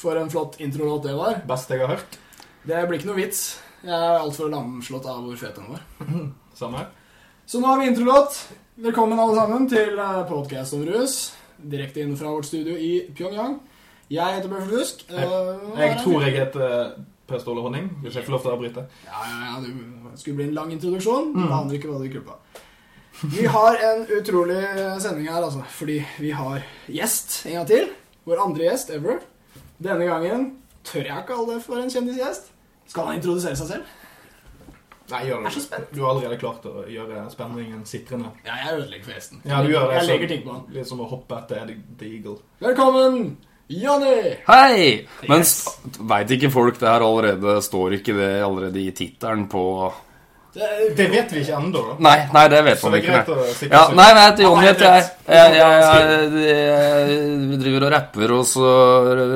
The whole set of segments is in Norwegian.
For en flott introlåt det var. Best jeg har hørt. Det blir ikke noe vits. Jeg er altfor lamslått av hvor fet den var. Samme her. Så nå har vi introlåt. Velkommen alle sammen til podkast om rus. Direkte inn fra vårt studio i Pyongyang. Jeg heter Børsel Husk. Jeg tror jeg heter Per Ståle Honning. Hvis jeg får lov til å avbryte. Ja, ja, ja, det skulle bli en lang introduksjon. Mm. Aner ikke hva du på. Vi har en utrolig sending her, altså. Fordi vi har gjest en gang til. Vår andre gjest ever. Denne gangen tør jeg kalle det for en kjendisgjest. Skal han introdusere seg selv? Nei, gjør det. Du har allerede klart å gjøre spenningen sitrende. Ja, jeg ødelegger festen. Ja, du gjør det. Jeg legger ting på han. Litt som å hoppe etter The Eagle. Velkommen, Jonny! Hei! Men yes. veit ikke folk det her allerede? Står ikke det allerede i tittelen på det, det, vet vi ikke ennå. Nei, nei, det vet man ikke. Ja, nei, nei, til Jonny heter jeg. Jeg, jeg, jeg, jeg, driver og rapper, og så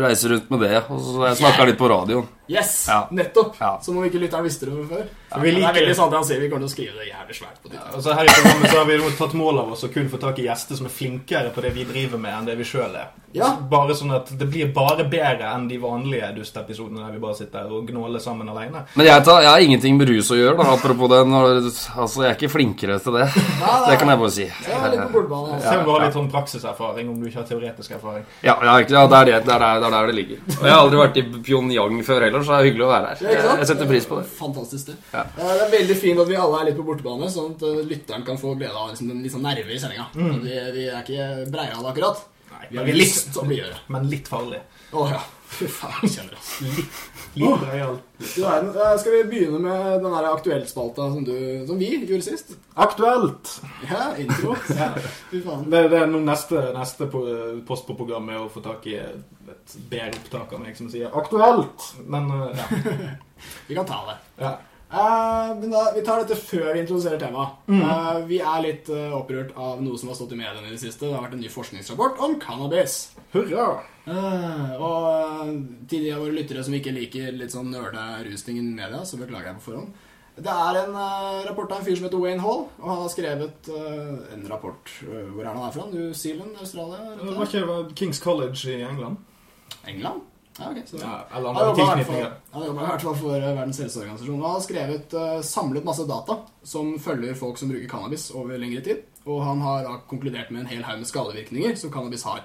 reiser rundt med det. Og så jeg snakker litt på radioen. Yes, ja. nettopp. Ja. Som om ikke lytteren visste det før. Ja, det er veldig sant han sier vi kommer til å skrive det jævlig svært på ja, Altså, her i programmet så har vi tatt mål av oss å kun få tak i gjester som er flinkere på det vi driver med, enn det vi sjøl er. Ja. Bare sånn at Det blir bare bedre enn de vanlige dustepisodene der vi bare sitter og gnåler sammen alene. Men jeg, tar, jeg, har ingenting med rus å gjøre, da, apropos det. Når, altså, jeg er ikke flinkere til det. Nei, det kan jeg bare si. Se om du har litt sånn praksiserfaring, om du ikke har teoretisk erfaring. Ja, ja, det, er det, det, er der, det ligger. Og jeg har aldri vært i Pyongyang før heller, så det er hyggelig å være her. Jeg setter pris på det. Fantastisk. sted. Ja. Det er veldig fint at vi alle er litt på bortebane, sånn at eh, lytteren kan få glede av liksom, den sånn nerve i sendinga. Mm. Vi, vi, er ikke breiale akkurat. Nei, vi har lyst til å bli det. Men litt farlig. Å ja. Fy faen, kjenner oss. Litt, litt breial. Skal vi begynne med den der aktuellspalta som, som vi gjorde sist? Aktuelt! Ja, intro. ja. Fy faen. Det, det er noe neste, neste post på programmet å få tak i et bedre opptak av meg som sier 'aktuelt'. Men uh, ja. vi kan ta det. Ja. Uh, men da, Vi tar dette før vi introduserer temaet. Mm. Uh, vi er litt uh, opprørt av noe som har stått i mediene i det siste. Det har vært en ny forskningsrapport om cannabis. Hurra! og til de av våre lyttere som ikke liker litt sånn nerde rusting i media, så beklager jeg på forhånd. Det er en rapport av en fyr som heter Wayne Hall, og han har skrevet en rapport Hvor er han fra? New Zealand? Australia? Var ikke Kings College i England? England? Ja, okay. Så, ja, andre. Han jobber i hvert fall for eh, Verdens helseorganisasjon. Og han har skrevet, uh, samlet masse data som følger folk som bruker cannabis over lengre tid. Og han har uh, konkludert med en hel haug med skadevirkninger som cannabis har.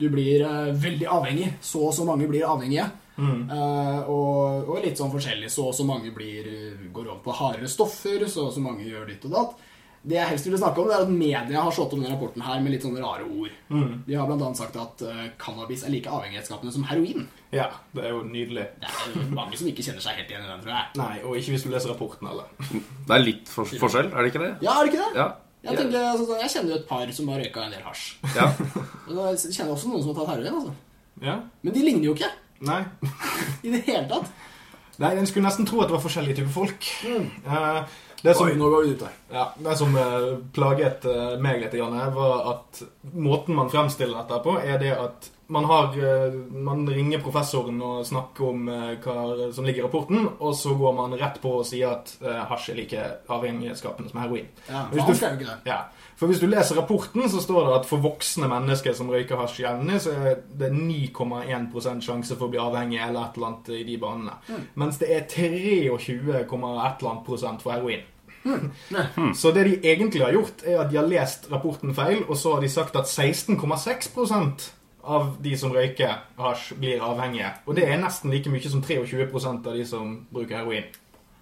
Du blir uh, veldig avhengig. Så og så mange blir avhengige. Mm. Uh, og, og, litt sånn forskjellig. Så og så mange blir, går over på hardere stoffer. Så og så mange gjør ditt og datt. Det jeg helst ville snakke om, det er at media har slått om denne rapporten her med litt sånne rare ord. Mm. De har bl.a. sagt at uh, cannabis er like avhengighetsskapende som heroin. Ja, det er jo nydelig. Det er mange som ikke kjenner seg helt igjen i den, tror jeg. Nei, og ikke hvis du leser rapporten heller. Det er litt for forskjell, er det ikke det? Ja, er det ikke det? Ja. Jeg, tenker, altså, jeg kjenner jo et par som har røyka en del hasj. Ja. og jeg kjenner også noen som har tatt heroin. altså. Ja. Men de ligner jo ikke. Nei. I det hele tatt. Nei, En skulle nesten tro at det var forskjellige typer folk. Mm. Uh, det som, Oi, nå går vi ut der. Ja, det som uh, plaget uh, meg litt, Janne, var at måten man fremstiller dette på, er det at man, har, uh, man ringer professoren og snakker om hva som ligger i rapporten, og så går man rett på og sier at hasj er like avhengighetsskapende som heroin. Ja, for, du, det. Ja, for hvis du leser rapporten, så står det at for voksne mennesker som røyker hasj jevnlig, så er det 9,1 sjanse for å bli avhengig eller et eller annet i de banene. Mm. Mens det er 23,1 for heroin. Mm. Så det de egentlig har gjort, er at de har lest rapporten feil, og så har de sagt at 16,6% av de som røyker hasj, blir avhengige. Og det er nesten like mye som 23% av de som bruker heroin.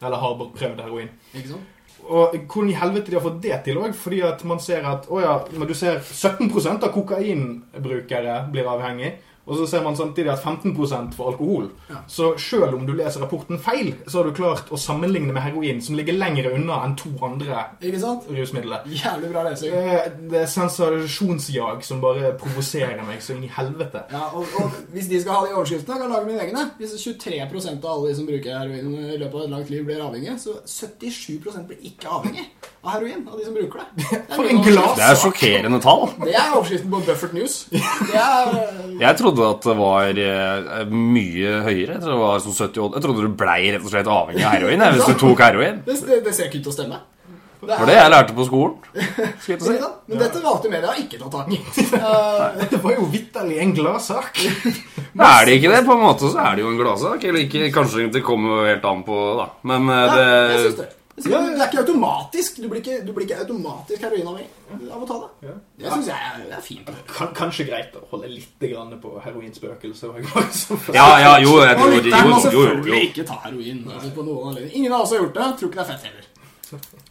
Eller har prøvd heroin. Ikke sant? Og hvordan i helvete de har fått det til òg? Fordi at man ser at å ja, men du ser 17% av kokainbrukere blir avhengig, og så ser man samtidig at 15% for alkohol. Ja. Så selv om du leser rapporten feil, så har du klart å sammenligne med heroin, som ligger lenger unna enn to andre rusmidler. Jævlig bra lesing. Det er sensasjonsjag som bare provoserer meg så inn i helvete. Ja, og, og, Hvis de skal ha de overskriftene, kan jeg lage mine egne. Hvis 23% av alle de som bruker heroin i løpet av et langt liv, blir avhengige, så 77% blir ikke avhengig av heroin. Av de som bruker det. Det er, det er sjokkerende tall. Det er overskriften på Buffert News. Det er, jeg trodde trodde at det var eh, mye høyere. Jeg trodde, det var sånn 78. jeg trodde du blei rett og slett avhengig av heroin hvis du tok heroin. Det, det, det ser ikke ut til å stemme. Det var det jeg lærte på skolen. Skal jeg si. ja. Men dette valgte media har ikke ta tak i. Dette var jo vitterlig en gladsak. Er det ikke det? På en måte så er det jo en gladsak. Eller ikke, kanskje det kommer helt an på, da. Men det, Ja, jeg synes det det. Er ikke automatisk. Du blir ikke, du blir ikke automatisk heroinavhengig av å ta det. Det syns jeg er, fint. Kan, kanskje greit å holde litt grann på heroinspøkelset. Ja, ja, jo, jeg tror jo, må jo, jo, selvfølgelig jo. ikke ta heroin. Altså, på noen anledning. Ingen av oss har gjort det. Tror ikke det er fett heller.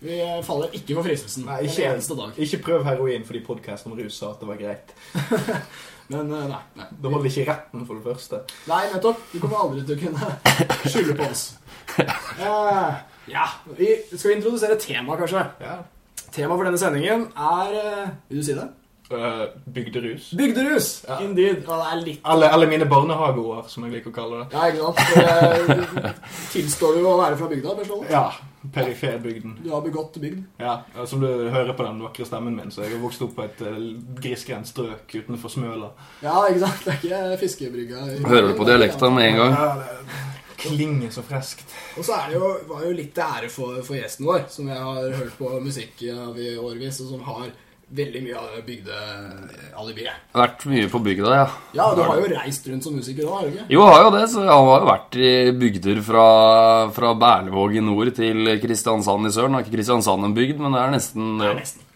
Vi faller ikke for fristelsen Nei, en ikke, eneste dag. ikke prøv heroin fordi podkasten om rus sa at det var greit. Men eh, nei. nei. Det holder ikke retten, for det første. Nei, nettopp. Du kommer aldri til å kunne skylde på oss. Eh, ja, vi skal introdusere tema, kanskje. Ja. Tema for denne sendingen er eh, Vil du si det? Uh, bygderus. Bygderus! Ja. Indeed. Ja, det er litt Alle, alle mine barnehageord, som jeg liker å kalle det. Ja, ikke sant? Eh, Tilstår du å være fra bygda? Per Ståle? Ja. Periferbygden. Du har begått bygd? Ja, Som du hører på den vakre stemmen min, så jeg har vokst opp på et grisgrendt strøk utenfor Smøla. Ja, ikke sant? Det er ikke fiskebrygga. Hører du på dialekta med en gang? Ja, det klinger så freskt. Og så er det jo, var jo litt til ære for, for gjesten vår, som jeg har hørt på musikk av i årevis, og som har veldig mye av bygdealibiet. Vært mye på bygda, ja. Ja, du har jo reist rundt som musiker òg, har du ikke? Jo, har jo det, så jeg har jo vært i bygder fra, fra Berlevåg i nord til Kristiansand i sør. Nå er ikke Kristiansand en bygd, men det er nesten det. Er nesten.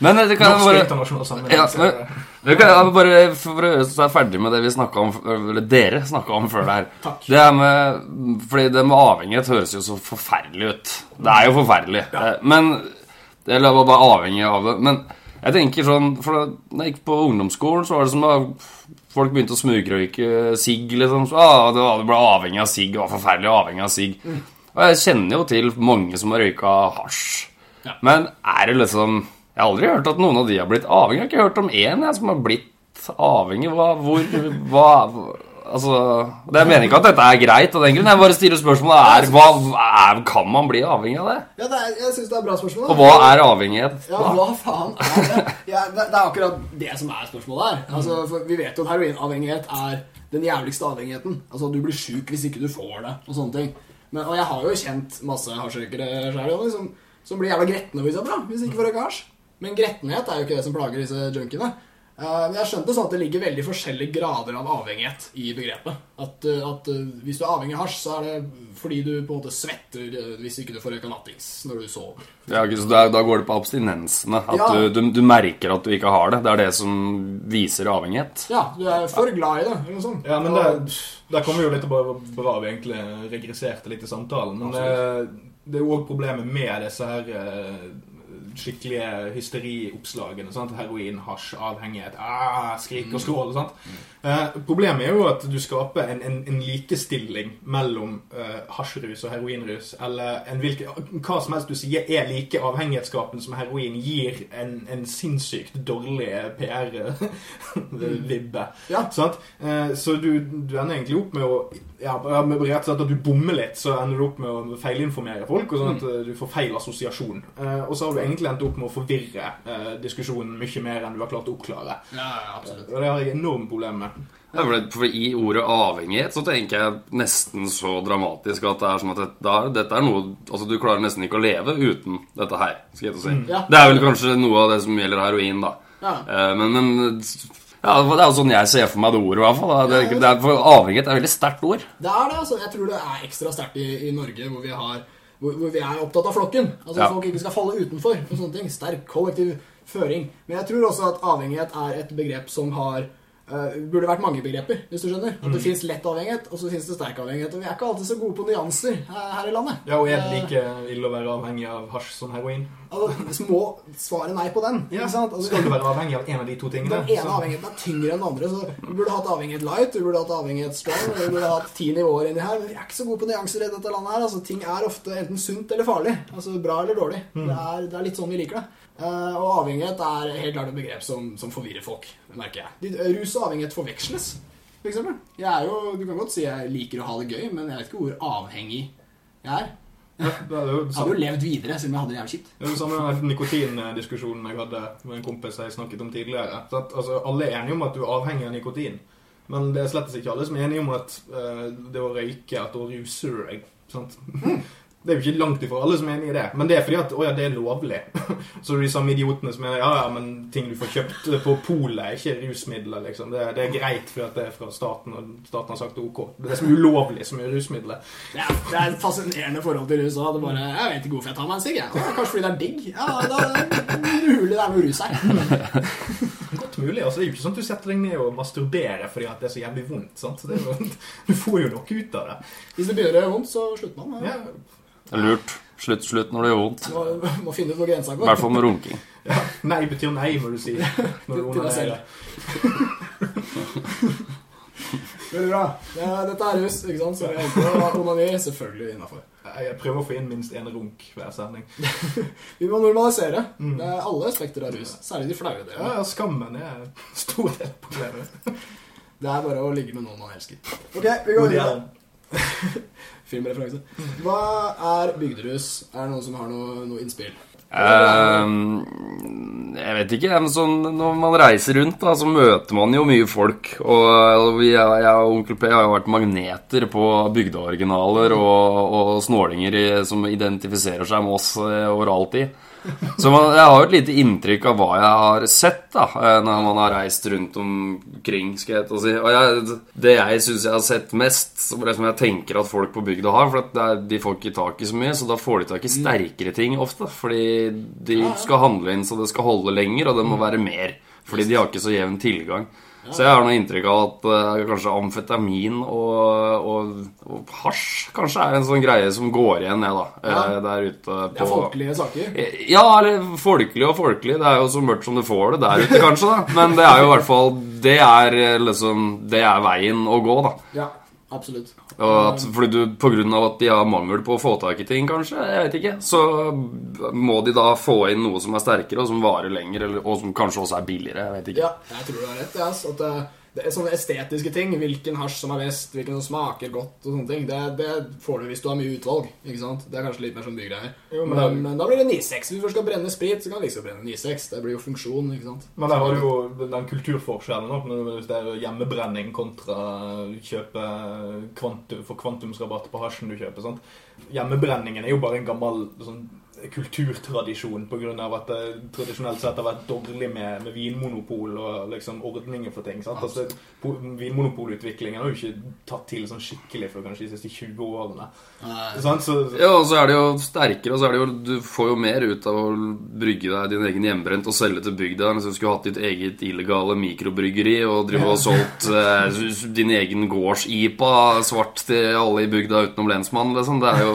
Men det kan jeg Norsk bare internasjonal sammenheng. Ja, det- kan jeg bare For å gjøre så er ferdig med det vi snakka om Eller dere snakka om før det her. Takk. Det er med Fordi det med avhengighet høres jo så forferdelig ut. Det er jo forferdelig. Ja. Men Eller var bare avhengig av det. Men jeg tenker sånn For da jeg gikk på ungdomsskolen, så var det som da folk begynte å smugrøyke sigg, liksom. Så, ah, det var, det ble avhengig av sigg. Var forferdelig avhengig av sigg. Og jeg kjenner jo til mange som har røyka hasj. Ja. Men er det liksom Jeg har aldri hørt at noen av de har blitt avhengig. Jeg har ikke hørt om én som har blitt avhengig. Hva, hvor, hva Altså Jeg mener ikke at dette er greit, av den grunn. Jeg bare stiller spørsmålet er, hva, er Kan man bli avhengig av det? Ja, det er, jeg syns det er et bra spørsmål. da. Og hva er avhengighet? Ja, hva faen er det? Ja, det, det er akkurat det som er spørsmålet her. Altså, for vi vet jo at heroinavhengighet er den jævligste avhengigheten. Altså, Du blir sjuk hvis ikke du får det, og sånne ting. Men, og jeg har jo kjent masse hasjrøykere sjøl som, som blir jævla gretne for eksempel, da, hvis ikke får røyke. Men gretnhet er jo ikke det som plager disse junkiene. Eh, Men jeg skjønte sånn at det ligger veldig forskjellige grader av avhengighet i begrepet. At, eh, at eh, hvis du er avhengig av hasj, så er det fordi du på en måte svetter eh, hvis ikke du får røyka nattings når du sover. Ja, så da, da går det på abstinensene. At Ja. du, du, du merker at du ikke har det. Det er det som viser avhengighet. Ja, du er for glad i det, eller noe sånt. Ja, men det, Der kommer vi jo litt bra, bra vi egentlig regresserte litt i samtalen. Men eh, det er jo òg problemet med disse her skikkelige hysterioppslagene. Sant? Heroin, hasj, avhengighet, ah, skrik og skrål. Sant? Eh, problemet er jo at du skaper en, en, en likestilling mellom eh, hasjrus og heroinrus. Eller en hvilke, hva som helst du sier er like avhengighetsskapen som heroin, gir en, en sinnssykt dårlig PR-vibbe. Ja. Eh, så du, du ender egentlig opp med å ja, med rett og slett at du bommer litt, så ender du opp med å feilinformere folk, og sånn at eh, du får feil assosiasjon. Eh, og så har du egentlig endt opp med å forvirre eh, diskusjonen mye mer enn du har klart å oppklare. Ja, ja, absolutt. Og det har jeg enormt problem med. Ja, for, det, for I ordet avhengighet så tenker jeg nesten så dramatisk at det er som at det, da, dette er noe Altså Du klarer nesten ikke å leve uten dette her. skal jeg si. Ja. Det er vel kanskje noe av det som gjelder heroin, da. Ja. Eh, Men, men ja, det er jo sånn jeg ser for meg det ordet, i hvert fall. da. Det, det er, avhengighet er et veldig sterkt ord. Det er det. altså. Jeg tror det er ekstra sterkt i, i Norge, hvor vi, har, hvor, hvor vi er opptatt av flokken. Altså Ja. Folk ikke skal falle utenfor. og sånne ting. Sterk kollektiv føring. Men jeg tror også at avhengighet er et begrep som har eh, burde vært mange begreper, hvis du skjønner. At det Mm. fins lett avhengighet, og så fins det sterk avhengighet. Og vi er ikke alltid så gode på nyanser her, her i landet. Ja, og er det Eh, like ille å være avhengig av hasj som heroin? Altså, må svare nei på den. Ja. Altså, Skal du være avhengig av en av de to tingene? Den ene så- avhengigheten er tyngre enn den andre. Så Vi burde hatt avhengighet light, vi burde hatt avhengighet strong, vi burde hatt ti nivåer inni her. Men vi er ikke så gode på nyanser i dette landet her. Altså, ting er ofte enten sunt eller farlig. Altså bra eller dårlig. Mm. Det, er, det er litt sånn vi liker det. Uh, og avhengighet er helt klart et begrep som, som forvirrer folk, merker jeg. De, eh, rus og avhengighet forveksles, for. Jeg er jo, du kan godt si jeg liker å ha det gøy, men jeg vet ikke hvor avhengig jeg er. Ja, det er jo hadde jo levd videre siden jeg hadde det jævlig kjipt. det er jo samme med nikotindiskusjonen jeg hadde med en kompis jeg snakket om tidligere. Så at, altså, alle er enige om at du er avhengig av nikotin. Men det er slett ikke alle som er enige om at uh, det å røyke, at da ruser du deg sant? Det er jo ikke langt ifra alle som er enig i det. Men det er fordi at å ja, det er lovlig. Så de samme idiotene som er ja, ja, men ting du får kjøpt på polet, er ikke rusmidler, liksom. Det, det er greit fordi at det er fra staten, og staten har sagt OK. Det er det som er ulovlig, som er rusmidler. Det er, det er et fascinerende forhold til rus òg. Jeg vet ikke hvorfor jeg tar meg en sigg. jeg. Kanskje fordi det er digg? Ja, da er det mulig det er noe rus her. Godt mulig. altså Det er jo ikke sånn at du setter deg ned og masturberer fordi at det er så jævlig vondt. sant? Det er jo, du får jo noe ut av det. Hvis det begynner å gjøre vondt, så slutter man. Ja. Ja, Det er lurt. Slutt, slutt når det gjør vondt. Må, må finne ut hvor grensa I hvert fall med runking. ja. Nei betyr nei, må du si. Når du Til deg selv. Veldig bra. Ja, dette er rus, ikke sant? Så onani selvfølgelig innafor. Jeg prøver å få inn minst én runk hver sending. Vi må normalisere. Mm. Det er alle aspekter av rus. Særlig de flaue Ja, delene. ja, Skammen er en stor del av problemet. Det er bare å ligge med noen man elsker. Ok, vi går videre. Filmreferanse. Hva er bygderus? Er det noen som har noe, noe innspill? Ehm, jeg vet ikke. men Sånn, når man reiser rundt, da, så møter man jo mye folk. Og vi, jeg og onkel P har jo vært magneter på bygdeoriginaler og, og snålinger i, som identifiserer seg med oss eh, overalt i. Så man, jeg har jo et lite inntrykk av hva jeg har sett da eh, når man har reist rundt omkring. skal jeg si. Og jeg, Det jeg syns jeg har sett mest, som det som jeg tenker at folk på bygda har For det er, de får ikke tak i så mye, så da får de tak i sterkere ting ofte. Fordi de skal handle inn så det skal holde lenger, og det må være mer. Fordi de har ikke så jevn tilgang. Så jeg har noe inntrykk av at uh, kanskje amfetamin og, og, og hasj kanskje er en sånn greie som går igjen, jeg, da. eh, Ja. Der ute på Det er folkelige saker. ja, eller folkelig og folkelig. Det er jo så mørkt som du får det der ute, kanskje. da Men det er jo i hvert fall Det er eh, liksom Det er veien å gå, da. Ja, absolutt. Og at, fordi du, På grunn av at de har mangel på å få tak i ting, kanskje, jeg vet ikke, så må de da få inn noe som er sterkere, og som varer lenger, eller, og som kanskje også er billigere. Jeg vet ikke. Ja, jeg tror du har rett. Ja, at det, det er sånne estetiske ting. Hvilken hasj som er best, hvilken som smaker godt og sånne ting. Det, det får du hvis du har mye utvalg. ikke sant? Det er kanskje litt mer sånn bygreier. Men Men, men da blir det 9-6. Hvis du først skal brenne sprit, så kan du liksom brenne 9-6. Det blir jo funksjon, ikke sant. Men der har du jo den kulturforskjellen opp, hvis det er hjemmebrenning kontra kjøpe kvantum, for kvantumsrabatt på hasjen du kjøper. sant? Hjemmebrenningen er jo bare en gammel sånn, kulturtradisjon av at det tradisjonelt sett har vært dårlig med, med vinmonopol og liksom ordninger for ting. sant? Altså, Vinmonopolutviklingen har jo ikke tatt til sånn skikkelig for kanskje de siste 20 årene. Sant? Så, Ja, og så er det jo sterkere, og så er det jo Du får jo mer ut av å brygge deg din egen hjemmebrent og selge til bygda enn hvis du skulle hatt ditt eget illegale mikrobryggeri og drive og solgt eh, din egen gårds-IPA svart til alle i bygda utenom lensmannen, liksom. Det er jo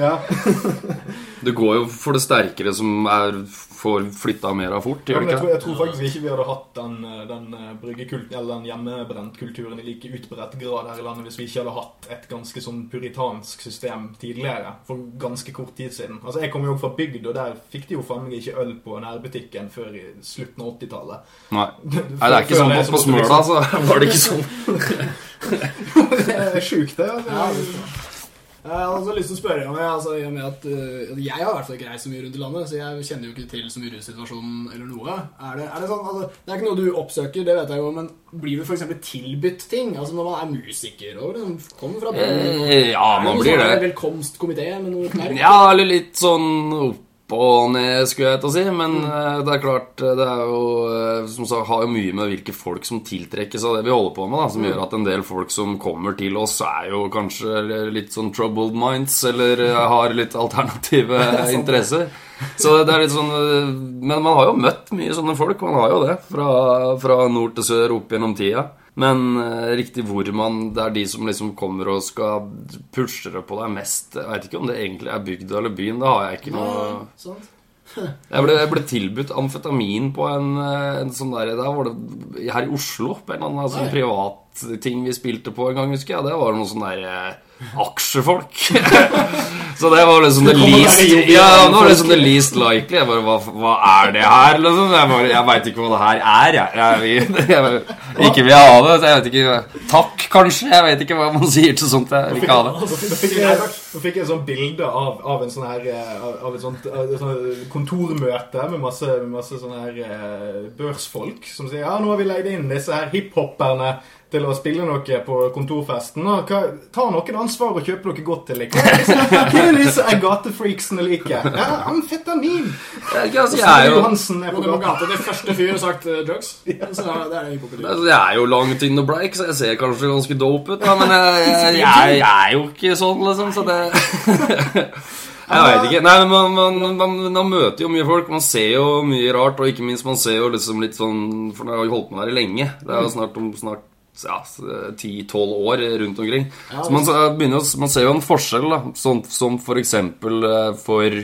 ja. Du går jo for det sterkere som er får flytta mer av fort, Ja, jeg, tror, jeg tror faktisk ikke vi hadde hatt den, eh, den bryggekulten eller den hjemmebrentkulturen i like utbredt grad her i landet hvis vi ikke hadde hatt et ganske sånn puritansk system tidligere, for ganske kort tid siden. Altså, Jeg kommer jo fra bygd, og der fikk de jo faen meg ikke øl på nærbutikken før i slutten av 80-tallet. Nei. Nei, det er ikke sånn på, på Smøla, så var det ikke sånn. Det er sjukt, det. Ja, det- Jeg har også lyst til å spørre om jeg, altså, i og med at uh, Jeg har i hvert fall ikke reist så mye rundt i landet, så jeg kjenner jo ikke til så mye russituasjonen eller noe. Er det, er det sånn, altså, det er ikke noe du oppsøker, det vet jeg jo, men blir du f.eks. tilbudt ting? Altså Når man er musiker og liksom kommer fra byen, Eh, Ja, man blir sånn det. velkomstkomité med noe knerk? Ja, eller litt sånn opp og ned, skulle jeg til å si. Men mm. det er klart, eh, det er jo eh, Som sagt, har jo mye med hvilke folk som tiltrekkes av det vi holder på med, da, som gjør at en del folk som kommer til oss, er jo kanskje litt sånn troubled minds, eller eh, har litt alternative interesser. Så det er litt sånn eh, Men man har jo møtt mye sånne folk, man har jo det. Fra, fra nord til sør opp gjennom tida. Men eh, riktig hvor man Det er de som liksom kommer og skal pushe det på deg mest. Jeg vet ikke om det egentlig er bygda eller byen. Det har jeg ikke noe Nei, Jeg ble, jeg ble tilbudt amfetamin på en, eh, en sånn der Der var det her i Oslo, på en eller annen sånn privatting vi spilte på en gang, husker jeg. Det var noen sånne der eh, aksjefolk. Så det var liksom det least Ja, det var liksom det least likely. Jeg bare Hva, hva er det her? Liksom? Jeg, bare, jeg veit ikke hva det her er, jeg. jeg, jeg ikke vil ha det. så Jeg vet ikke Takk, kanskje? Jeg vet ikke hva man sier til sånt. Jeg vil ikke ha det. Nå fikk jeg, sånt bilde av, av en sånn her eh, Av et sånt et sånt kontormøte med masse, med masse sånne her eh, børsfolk som sier ja, nå har vi leid inn disse her hiphopperne til å spille noe på kontorfesten. Og hva, ta noen ansvar og kjøpe noe godt til deg. Hva er disse- gatefreaksene liker? Ja, amfetamin! Johansen er på gata. gata til første fyr har sagt eh, drugs. Så det er det er altså, jeg er jo langt inn og bleik, så jeg ser kanskje ganske dope ut. Da, men jeg, jeg, jeg, jeg er jo ikke sånn, liksom, så det Jeg veit ikke. Nei, man, man, man, man møter jo mye folk. Man ser jo mye rart, og ikke minst man ser jo liksom litt sånn For nå har jo holdt på med det lenge. Det er jo snart om snart ja, 10-12 år rundt omkring. Så man, begynner, man ser jo en forskjell, da. Sånn, som for eksempel eh, for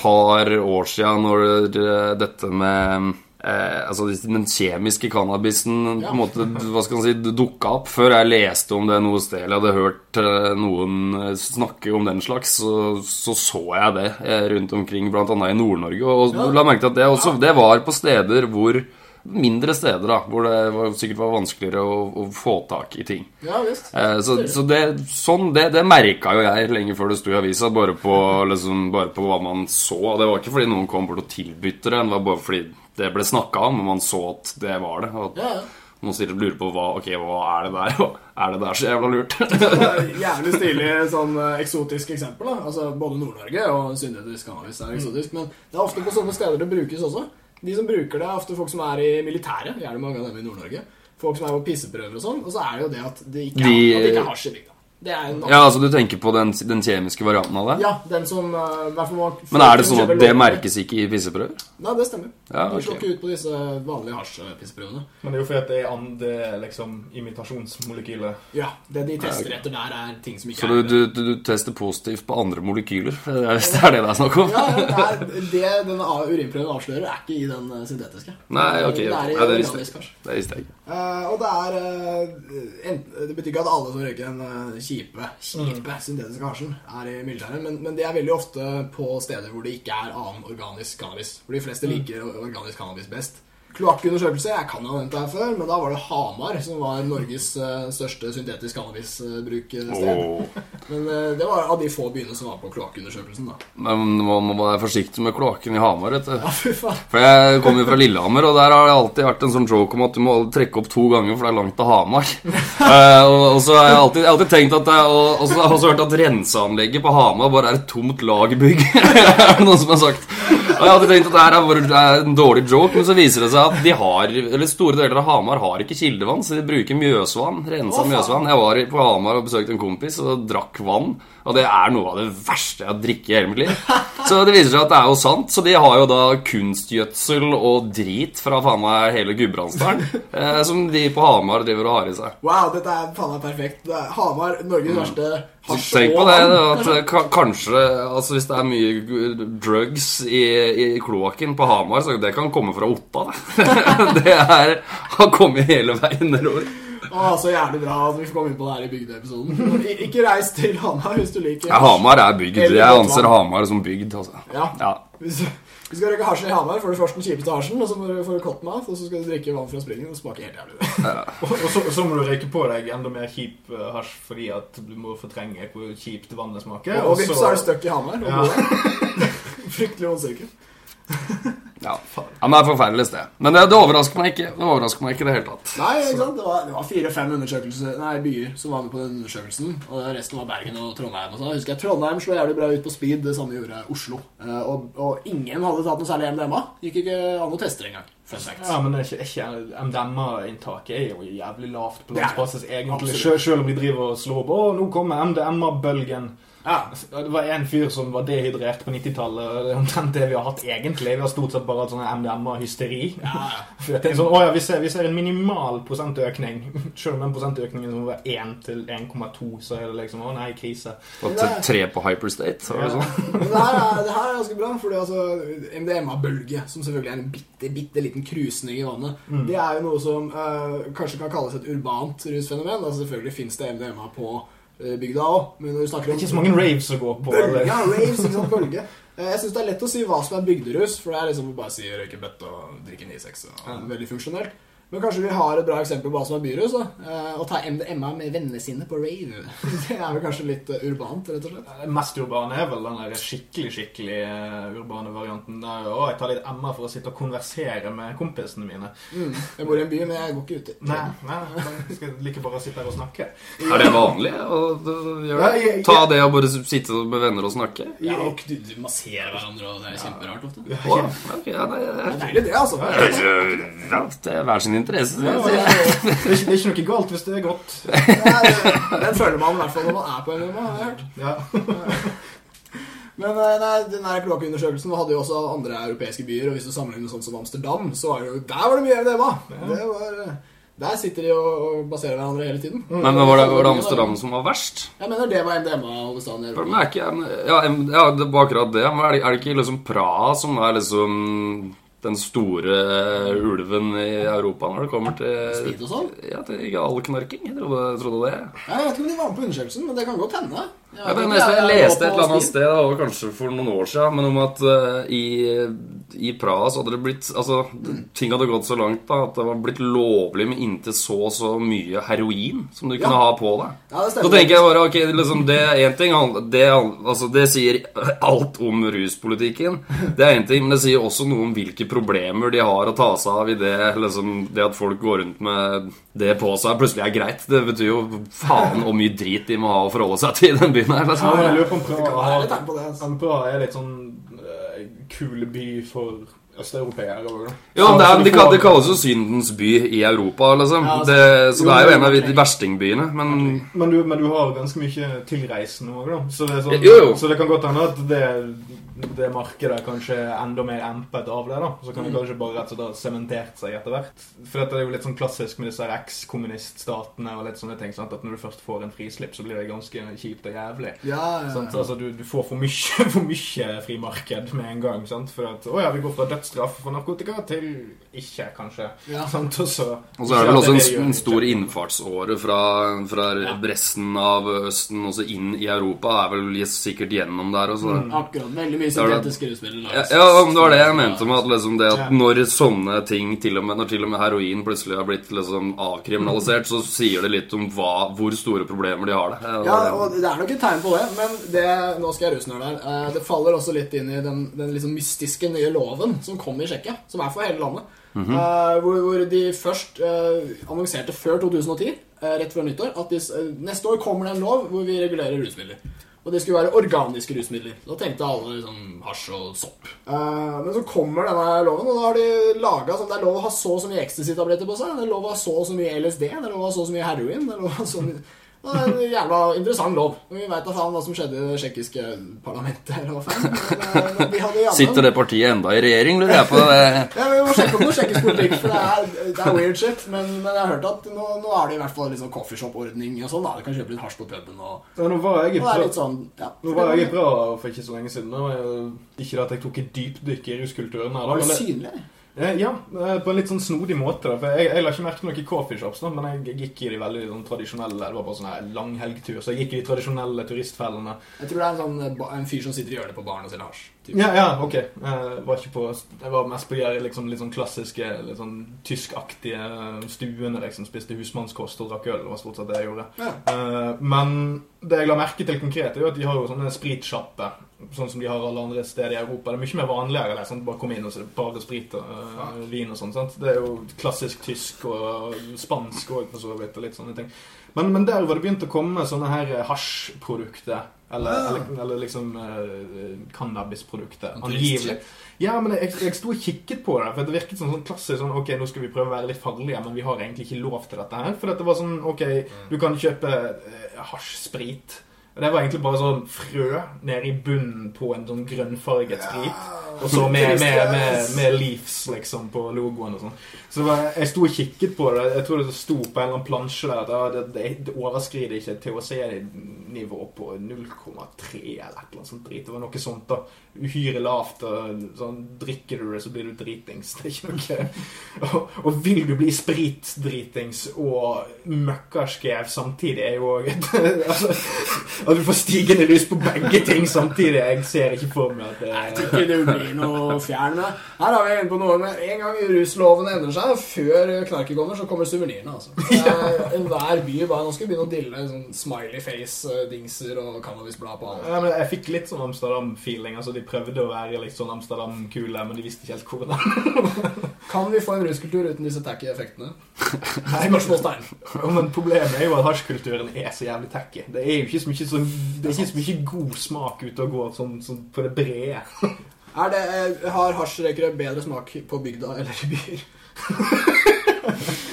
par år siden når eh, dette med eh, altså den kjemiske cannabisen på en måte, hva skal man si, dukka opp. Før jeg leste om det noe sted, eller hadde hørt eh, noen eh, snakke om den slags, så så, så jeg det eh, rundt omkring, annet i Nord-Norge. Og Ja. la merke til at det, også, det var på steder hvor Mindre steder, da, hvor det var, sikkert var vanskeligere å, å få tak i ting. Ja visst. Eh, så så det, sånn, det, det merka jo jeg lenge før det sto i avisa, bare på, liksom, bare på hva man så. Og det var ikke fordi noen kom bort og tilbød det, det var bare fordi det ble snakka om, og man så at det var det. Og Ja, ja. noen stiller og lurer på hva, ok, hva er det der? Er det der så jævla lurt? Jævlig stilig sånn eh, eksotisk eksempel. da Altså Både Nord-Norge og syntetisk cannabis er eksotisk. Men det er ofte på sånne steder det brukes også. De som bruker det, er ofte folk som er i militæret. Gjerne mange av dem i Nord-Norge. Folk som er på pisseprøver og sånn. Og så er det jo det at det ikke, De- er, at det ikke er hasj i bygda. Det er en ja, altså Du tenker på den, den kjemiske varianten av det? Ja, den som uh, man- Men er det sånn at det merkes ikke i pisseprøver? Nei, det stemmer. Ja, De slår ikke ut på disse vanlige hasjpisseprøvene. Men det er jo fordi det er andre liksom, imitasjonsmolekyler. Ja, det de tester etter der, er ting som ikke Så er Så du, du, du tester positivt på andre molekyler? Hvis det er det det er snakk om? Ja, ja, det, er- det den urinprøven avslører, er ikke i den eh, syntetiske. Nei, ok. Det er i Ja, det visste jeg. Ikke. Eh, og det er uh, en, Det betyr ikke at alle som røyker en eh, kjipe, kjipe syntetiske hasjen, er i militæret, men, men det er veldig ofte på steder hvor det ikke er annen organisk cannabis. For de fleste liker organisk cannabis best. Kloakkundersøkelse, jeg kan jo ha nevnt det her før, men da var det Hamar som var Norges eh, største syntetisk cannabisbruksted. Oh. Men eh, det var av de få byene som var på kloakkundersøkelsen, da. Men man må være forsiktig med kloakken i Hamar. vet du. Ja, fy faen. For Jeg kommer jo fra Lillehammer, og der har det alltid vært en sånn joke om at du må trekke opp to ganger, for det er langt til Hamar. uh, og, og så har jeg alltid, alltid tenkt at er- og, og så har jeg også hørt at renseanlegget på Hamar bare er et tomt lagerbygg. er det noen som har sagt. Og jeg hadde tenkt at det her er bare en dårlig joke, men så viser det seg at de har, eller store deler av Hamar har ikke kildevann, så de bruker Mjøsvann. Rensa Mjøsvann. Jeg var på Hamar og besøkte en kompis og drakk vann. Og det er noe av det verste jeg har drukket i hele mitt liv. Så det viser seg at det er jo sant. Så de har jo da kunstgjødsel og drit fra faen meg hele Gudbrandsdalen. Eh, som de på Hamar driver og har i seg. Wow, dette er faen meg perfekt. Er Hamar, Norges verste Så hasj Tenk på det, det, at kanskje? eh, ka- kanskje altså Hvis det er mye drugs i, i kloakken på Hamar, så det kan komme fra Otta. Det, det er, har kommet hele veien nedover. Å, så jævlig bra at vi får komme inn på det her i bygdeepisoden. Ikke reis til Hamar hvis du liker Ja, Hamar er bygd. Jeg anser. Hamar som bygd. Altså. Ja. Ja. Du skal røyke hasjen i Hamar, får du først den kjipeste hasjen, og så får du- du cottonmouth, og så skal du drikke vann fra springen. Det smaker helt jævlig. Og, og så, så må du røyke på deg enda mer kjip eh, hasj fordi at du må fortrenge hvor kjipt vannet smaker. Og vips, så er du stuck i Hamar. Og Ja. Fryktelig vond sirkel. Ja. ja, men det er forferdelig sted. Men det, det overrasker meg ikke. Det overrasker meg ikke i det hele tatt. Nei, ikke sant? Det var, det var fire-fem undersøkelser Nei, byer som var med på den undersøkelsen. Og resten var Bergen og Trondheim. Og så. Husker jeg Trondheim slo jævlig bra ut på speed. Det samme gjorde Oslo. Eh, og, og ingen hadde tatt noe særlig MDMA. Gikk ikke an å teste det engang. Ja, men det er ikke, ikke MDMA-inntaket er jo jævlig lavt på landsbasis, egentlig. absolutt. Selv om de driver og slår på 'Å, nå kommer MDMA-bølgen'. Ja. Det var en fyr som var dehydrert på 90-tallet. og Det er omtrent det vi har hatt egentlig. Vi har stort sett bare hatt sånn MDMA-hysteri. Ja, For sånn, å ja, vi ser, vi ser en minimal prosentøkning. Selv om den prosentøkningen må være 1 til 1,2, så er det liksom Å nei, krise. Og til tre på hyperstate. Så det Ja. sånn. Men det her, er, det her er ganske bra, fordi altså MDMA-bølge, som selvfølgelig er en bitte, bitte liten krusning i vannet, Mm. det er jo noe som eh, kanskje kan kalles et urbant rusfenomen. Altså Selvfølgelig fins det MDMA på bygda òg, men når du snakker Det er ikke så mange raves å gå på. Bølge, ja, raves, ikke sant, bølge. Eh, Jeg syns det er lett å si hva som er bygderus, for det er liksom å bare si røyke bøtte og drikke 9-6. og Ja. Veldig funksjonelt. Men kanskje vi har et bra eksempel på hva som er byrus. da. Eh, Å ta MDMA med vennene sine på rave. Det er vel kanskje litt eh, urbant, rett og slett. Det mest urbane er vel den der skikkelig skikkelig eh, urbane varianten. Der, å, jeg tar litt MA for å sitte og konversere med kompisene mine. Mm. Jeg bor i en by, men jeg går ikke ut. Nei, nei, jeg skal like bare sitte her og snakke. Er det vanlig å gjøre det? Ta det og bare sitte med venner og snakke? Ja, og du, du masserer hverandre, og det er kjemperart ofte. Ja, okay, ja, nei, er deilig, det, altså. ja, det er hver sin interesse. Ja, det, er, det, er ikke, det er ikke noe galt hvis det er godt. Nei, Den føler man i hvert fall når man er på MMA, har jeg hørt. Ja. Men eh, nei, den kloakkundersøkelsen hadde jo også andre europeiske byer, og hvis du sammenligner sånn som Amsterdam, så var det jo Der var det mye MDMA! Det var, eh, der sitter de og baserer hverandre hele tiden. Men var det, var det Amsterdam som var verst? Jeg mener det var MDMA-hovedstaden i Europa. er ikke ja, ja, det var akkurat det. Men er det, er det ikke liksom Praha som er liksom den store ulven i Europa når det kommer til Speed og sånn? Ja, til galknarking? Jeg trodde, trodde det. Jeg vet ikke om de var med på undersøkelsen, men det kan godt hende. Jeg Ja, det neste jeg leste et eller annet sted, det var kanskje for noen år siden, men om at uh, i, i Praha så hadde det blitt Altså, ting hadde gått så langt da at det var blitt lovlig med inntil så og så mye heroin som du kunne ha på deg. Ja, det stemmer. tenker jeg bare, ok, liksom, det er en ting det, altså, det sier alt om ruspolitikken. Det er en ting, men det sier også noe om hvilke problemer de har å ta seg av i det, liksom, det at folk går rundt med det på seg, plutselig er greit. Det betyr jo faen hvor mye drit de må ha å forholde seg til i den byen her. Liksom. Ja, jeg lurer på om Det Praha det. Altså. om Praha er litt sånn uh, kul by for østeuropeere òg, da. Ja, det, er, du det, det kalles jo syndens by i Europa, liksom. Ja, altså, Det, så jo, det er jo en av de verstingbyene, men Men du, men du har ganske mye tilreisende òg, da. Så det, er sånn, Jo, jo. så det kan godt hende at det, det markedet kanskje er enda mer empet av det. da Så kan det kanskje bare rett og slett ha sementert seg etter hvert. For dette er jo litt sånn klassisk med disse eks-kommuniststatene og litt sånne ting. Sant? At når du først får en frislipp, så blir det ganske kjipt og jævlig. Ja, ja, Sant? ja. Altså, du, du får for mye, for mye frimarked med en gang. Sant? For at, å ja, vi går fra dødsstraff for narkotika til ikke, kanskje. Ja. Sant? Og så Og så er det vel også en, det en stor innfartsåre fra, fra resten av Østen også inn i Europa. Er vel sikkert gjennom der også. Mm. Akkurat. Veldig mye Da er syntetiske. Ja, ja, men det var det jeg mente med at, liksom, det at Ja. når sånne ting til og med, Når til og med heroin plutselig har blitt liksom avkriminalisert, så sier det litt om hva, hvor store problemer de har det. Ja, og det er nok et tegn på det, men det, nå skal jeg rusnøre der. Eh, Det faller også litt inn i den, den liksom mystiske nye loven som kom i Tsjekkia, som er for hele landet. Eh, hvor, hvor de først uh, annonserte før 2010, uh, rett før nyttår, at de, neste år kommer det en lov hvor vi regulerer rusmidler. Og det skulle være organiske rusmidler. Da tenkte alle liksom hasj og sopp. Eh, men så kommer denne loven, og da har de laga sånn Det er lov å ha så og så mye ecstasy-tabletter på seg. Det er lov å ha så og så mye LSD. Det er lov å ha så og så mye heroin. Det er lov å ha så mye det er en jævla interessant lov. Vi veit da faen hva som skjedde i det tsjekkiske parlamentet. Eller hva faen. Men, eh, Sitter det partiet enda i regjering, lurer jeg på? Det. ja, Vi må sjekke opp noe tsjekkisk politikk, for det er, det er weird shit. Men, men jeg har hørt at nå, nå er det i hvert fall litt sånn coffeeshop-ordning og sånn. da Du kan kjøpe litt hasj på puben. Og, Ja, nå var jeg i litt sånn ja. Nå var jeg i for ikke så lenge siden. Nå. Ikke at jeg tok et dypdykk i ruskulturen. her, da, Var det men det- synlig? Eh, Ja, eh, på en litt sånn snodig måte. da, for Jeg, jeg la ikke merke til noen coffeeshops, men jeg gikk i de veldig sånn, tradisjonelle Det var bare sånn langhelgtur, så jeg gikk i de tradisjonelle turistfellene. Jeg tror det er en, sånn, eh, en fyr som sitter i hjørnet på baren og selger hasj. typ. Ja, ja, ok. Jeg var, på, jeg var mest på de liksom, litt sånn klassiske, litt sånn tyskaktige stuene. liksom, Spiste husmannskost og drakk øl. Det var stort sett det jeg gjorde. Ja. Men det jeg la merke til konkret, er jo at de har jo sånne spritsjapper. Sånn som de har alle andre steder i Europa. Det er mye mer vanligere. Liksom. Bare komme inn og så bare sprit og uh, vin og sånn. Det er jo klassisk tysk og spansk òg, for så vidt. og litt sånne ting. Men, men der var det begynt å komme sånne her hasjprodukter. Eller, Ah. eller, eller liksom uh, cannabisprodukter. Angivelig. Ja, men jeg, jeg sto og kikket på det, for det virket som sånn klassisk sånn Ok, nå skal vi prøve å være litt farlige, men vi har egentlig ikke lov til dette her. For dette var sånn Ok, du kan kjøpe uh, hasjsprit. Og Det var egentlig bare sånn frø nede i bunnen på en sånn grønnfarget sprit. Og så med, med, med, med Leafs liksom på logoen og sånn. Så var, jeg sto og kikket på det. Jeg tror det sto på en eller annen plansje der at det, det, det overskrider ikke THC-nivå på 0,3 eller et eller annet sånt drit. Det var noe sånt da. Uhyre lavt. Og sånn, drikker du det, så blir du dritings. Det er ikke noe Og, og vil du bli spritdritings og møkkarskev samtidig, er jo òg altså, At du får stigende rus på begge ting samtidig. Jeg ser ikke for meg at det Jeg tror ikke det blir noe fjern med. Her har vi en på noe med En gang rusloven endrer seg, før knarket kommer, så kommer suvenirene. Altså. Er Enhver by bare Nå skal vi begynne å dille sånn smiley face-dingser og cannabisblad på alt. Ja, men jeg fikk litt sånn Amsterdam-feeling. Altså, De prøvde å være litt sånn Amsterdam-kule, men de visste ikke helt hvordan. Kan vi få en ruskultur uten disse tacky effektene? Spørsmålstegn. Men Problemet er jo at hasjkulturen er så jævlig tacky. Det er jo ikke så mye, sånn, det er ikke mye god smak ut å gå sånn, sånn på det brede. Er det, eh, har hasjrøykere bedre smak på bygda eller i byer?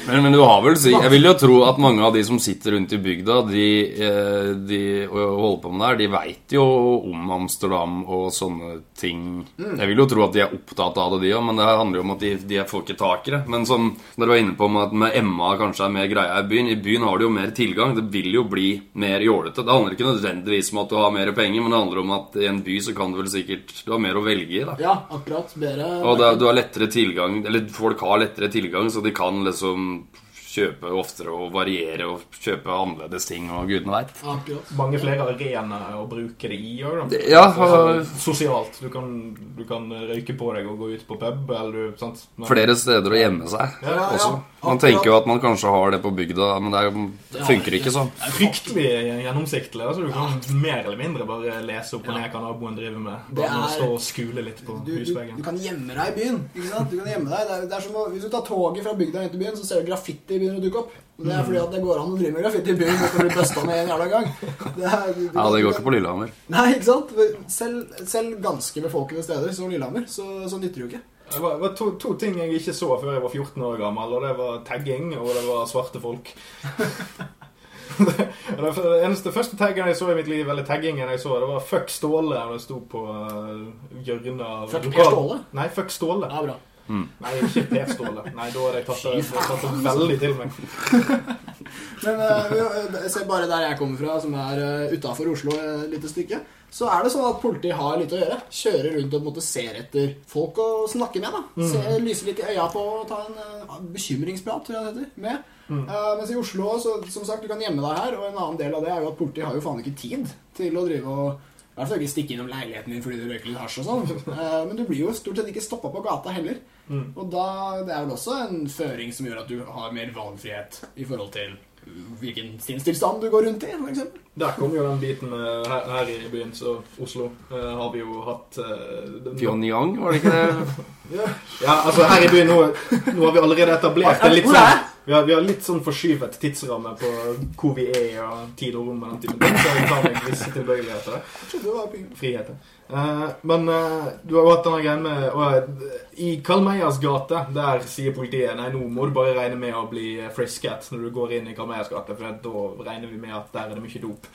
Men, men du har vel si Jeg vil jo tro at mange av de som sitter rundt i bygda, de, eh, de og holder på med det her, de veit jo om Amsterdam og sånne ting. Jeg vil jo tro at de er opptatt av det, de òg, men det handler jo om at de, de får ikke tak i det. Men som dere var inne på med at med Emma kanskje er mer greia i byen, i byen har du jo mer tilgang. Det vil jo bli mer jålete. Det handler ikke nødvendigvis om at du har mer penger, men det handler om at i en by så kan du vel sikkert Du har mer å velge i, da. Ja, akkurat. Bedre Og det, du har lettere tilgang Eller folk har lettere tilgang, så de kan liksom Oui. Kjøpe oftere og variere og kjøpe annerledes ting, og gudene veit. Mange flere arenaer å bruke det i òg. Ja, Altså, og Sosialt. Du kan, du kan røyke på deg og gå ut på pub, eller sant? Men- flere steder å gjemme seg Ja, ja. også. Man tenker jo at man kanskje har det på bygda, men det er, funker ikke sånn. Fryktelig gjennomsiktlig. Altså, du kan mer eller mindre bare lese opp og ned hva naboen driver med. Bare er- stå og skule litt på Du, du, husveggen. du kan gjemme deg i byen. ikke sant? Du kan gjemme deg. Det er, det er som å, Hvis du tar toget fra bygda inn til byen, så ser du graffiti begynner å dukke opp. Det er fordi at det går an å drive med graffiti i byen uten å bli busta med en jævla gang. Det er, du, du, Ja, det går ikke på Lillehammer. Nei, ikke sant? Selv, selv ganske befolkede steder som Lillehammer, så, så nytter det jo ikke. Det var, var to, to ting jeg ikke så før jeg var 14 år gammel, og det var tagging, og det var svarte folk. Det, det eneste første taggen jeg så i mitt liv, eller taggingen jeg så, det var 'fuck Ståle', og det sto på uh, hjørnet av Fuck Per Ståle? Nei, 'fuck Ståle'. Ja, bra. Nei, ikke Per Ståle. Nei, da hadde jeg tatt det, tatt det veldig til meg. Men uh, se bare der jeg kommer fra, som er uh, utafor Oslo et lite stykke, så er det sånn at politiet har litt å gjøre. Kjører rundt og på en måte ser etter folk å snakke med. da Se, Lyser litt i øya på og ta en uh, bekymringsprat, tror jeg det heter, med. Uh, mens i Oslo, så, som sagt, du kan gjemme deg her, og en annen del av det er jo at politiet har jo faen ikke tid til å drive og i hvert fall ikke stikke innom leiligheten din fordi du røyker litt hasj og sånn. Uh, men du blir jo stort sett ikke stoppa på gata heller. Og da, det er vel også en føring som gjør at du har mer valgfrihet i forhold til hvilken sinnstilstand du går rundt i, f.eks. Der kom jo den biten med her, her i byen, så Oslo, eh, har vi jo hatt uh, Pyongyang, var det ikke det? Ja, altså her i byen nå, nå har vi allerede etablert det litt sånn vi har, vi har litt sånn forskyvet tidsramme på hvor vi er og tid og rom. og den typen ting, Så tar visse tilbøyeligheter. Friheter. Eh, men uh, du har jo hatt denne greien med eh, I Karl Meyers gate, der sier politiet Nei, nå må du bare regne med å bli frisket når du går inn i Karl Meyers gate, for da regner vi med at der er det mye dop.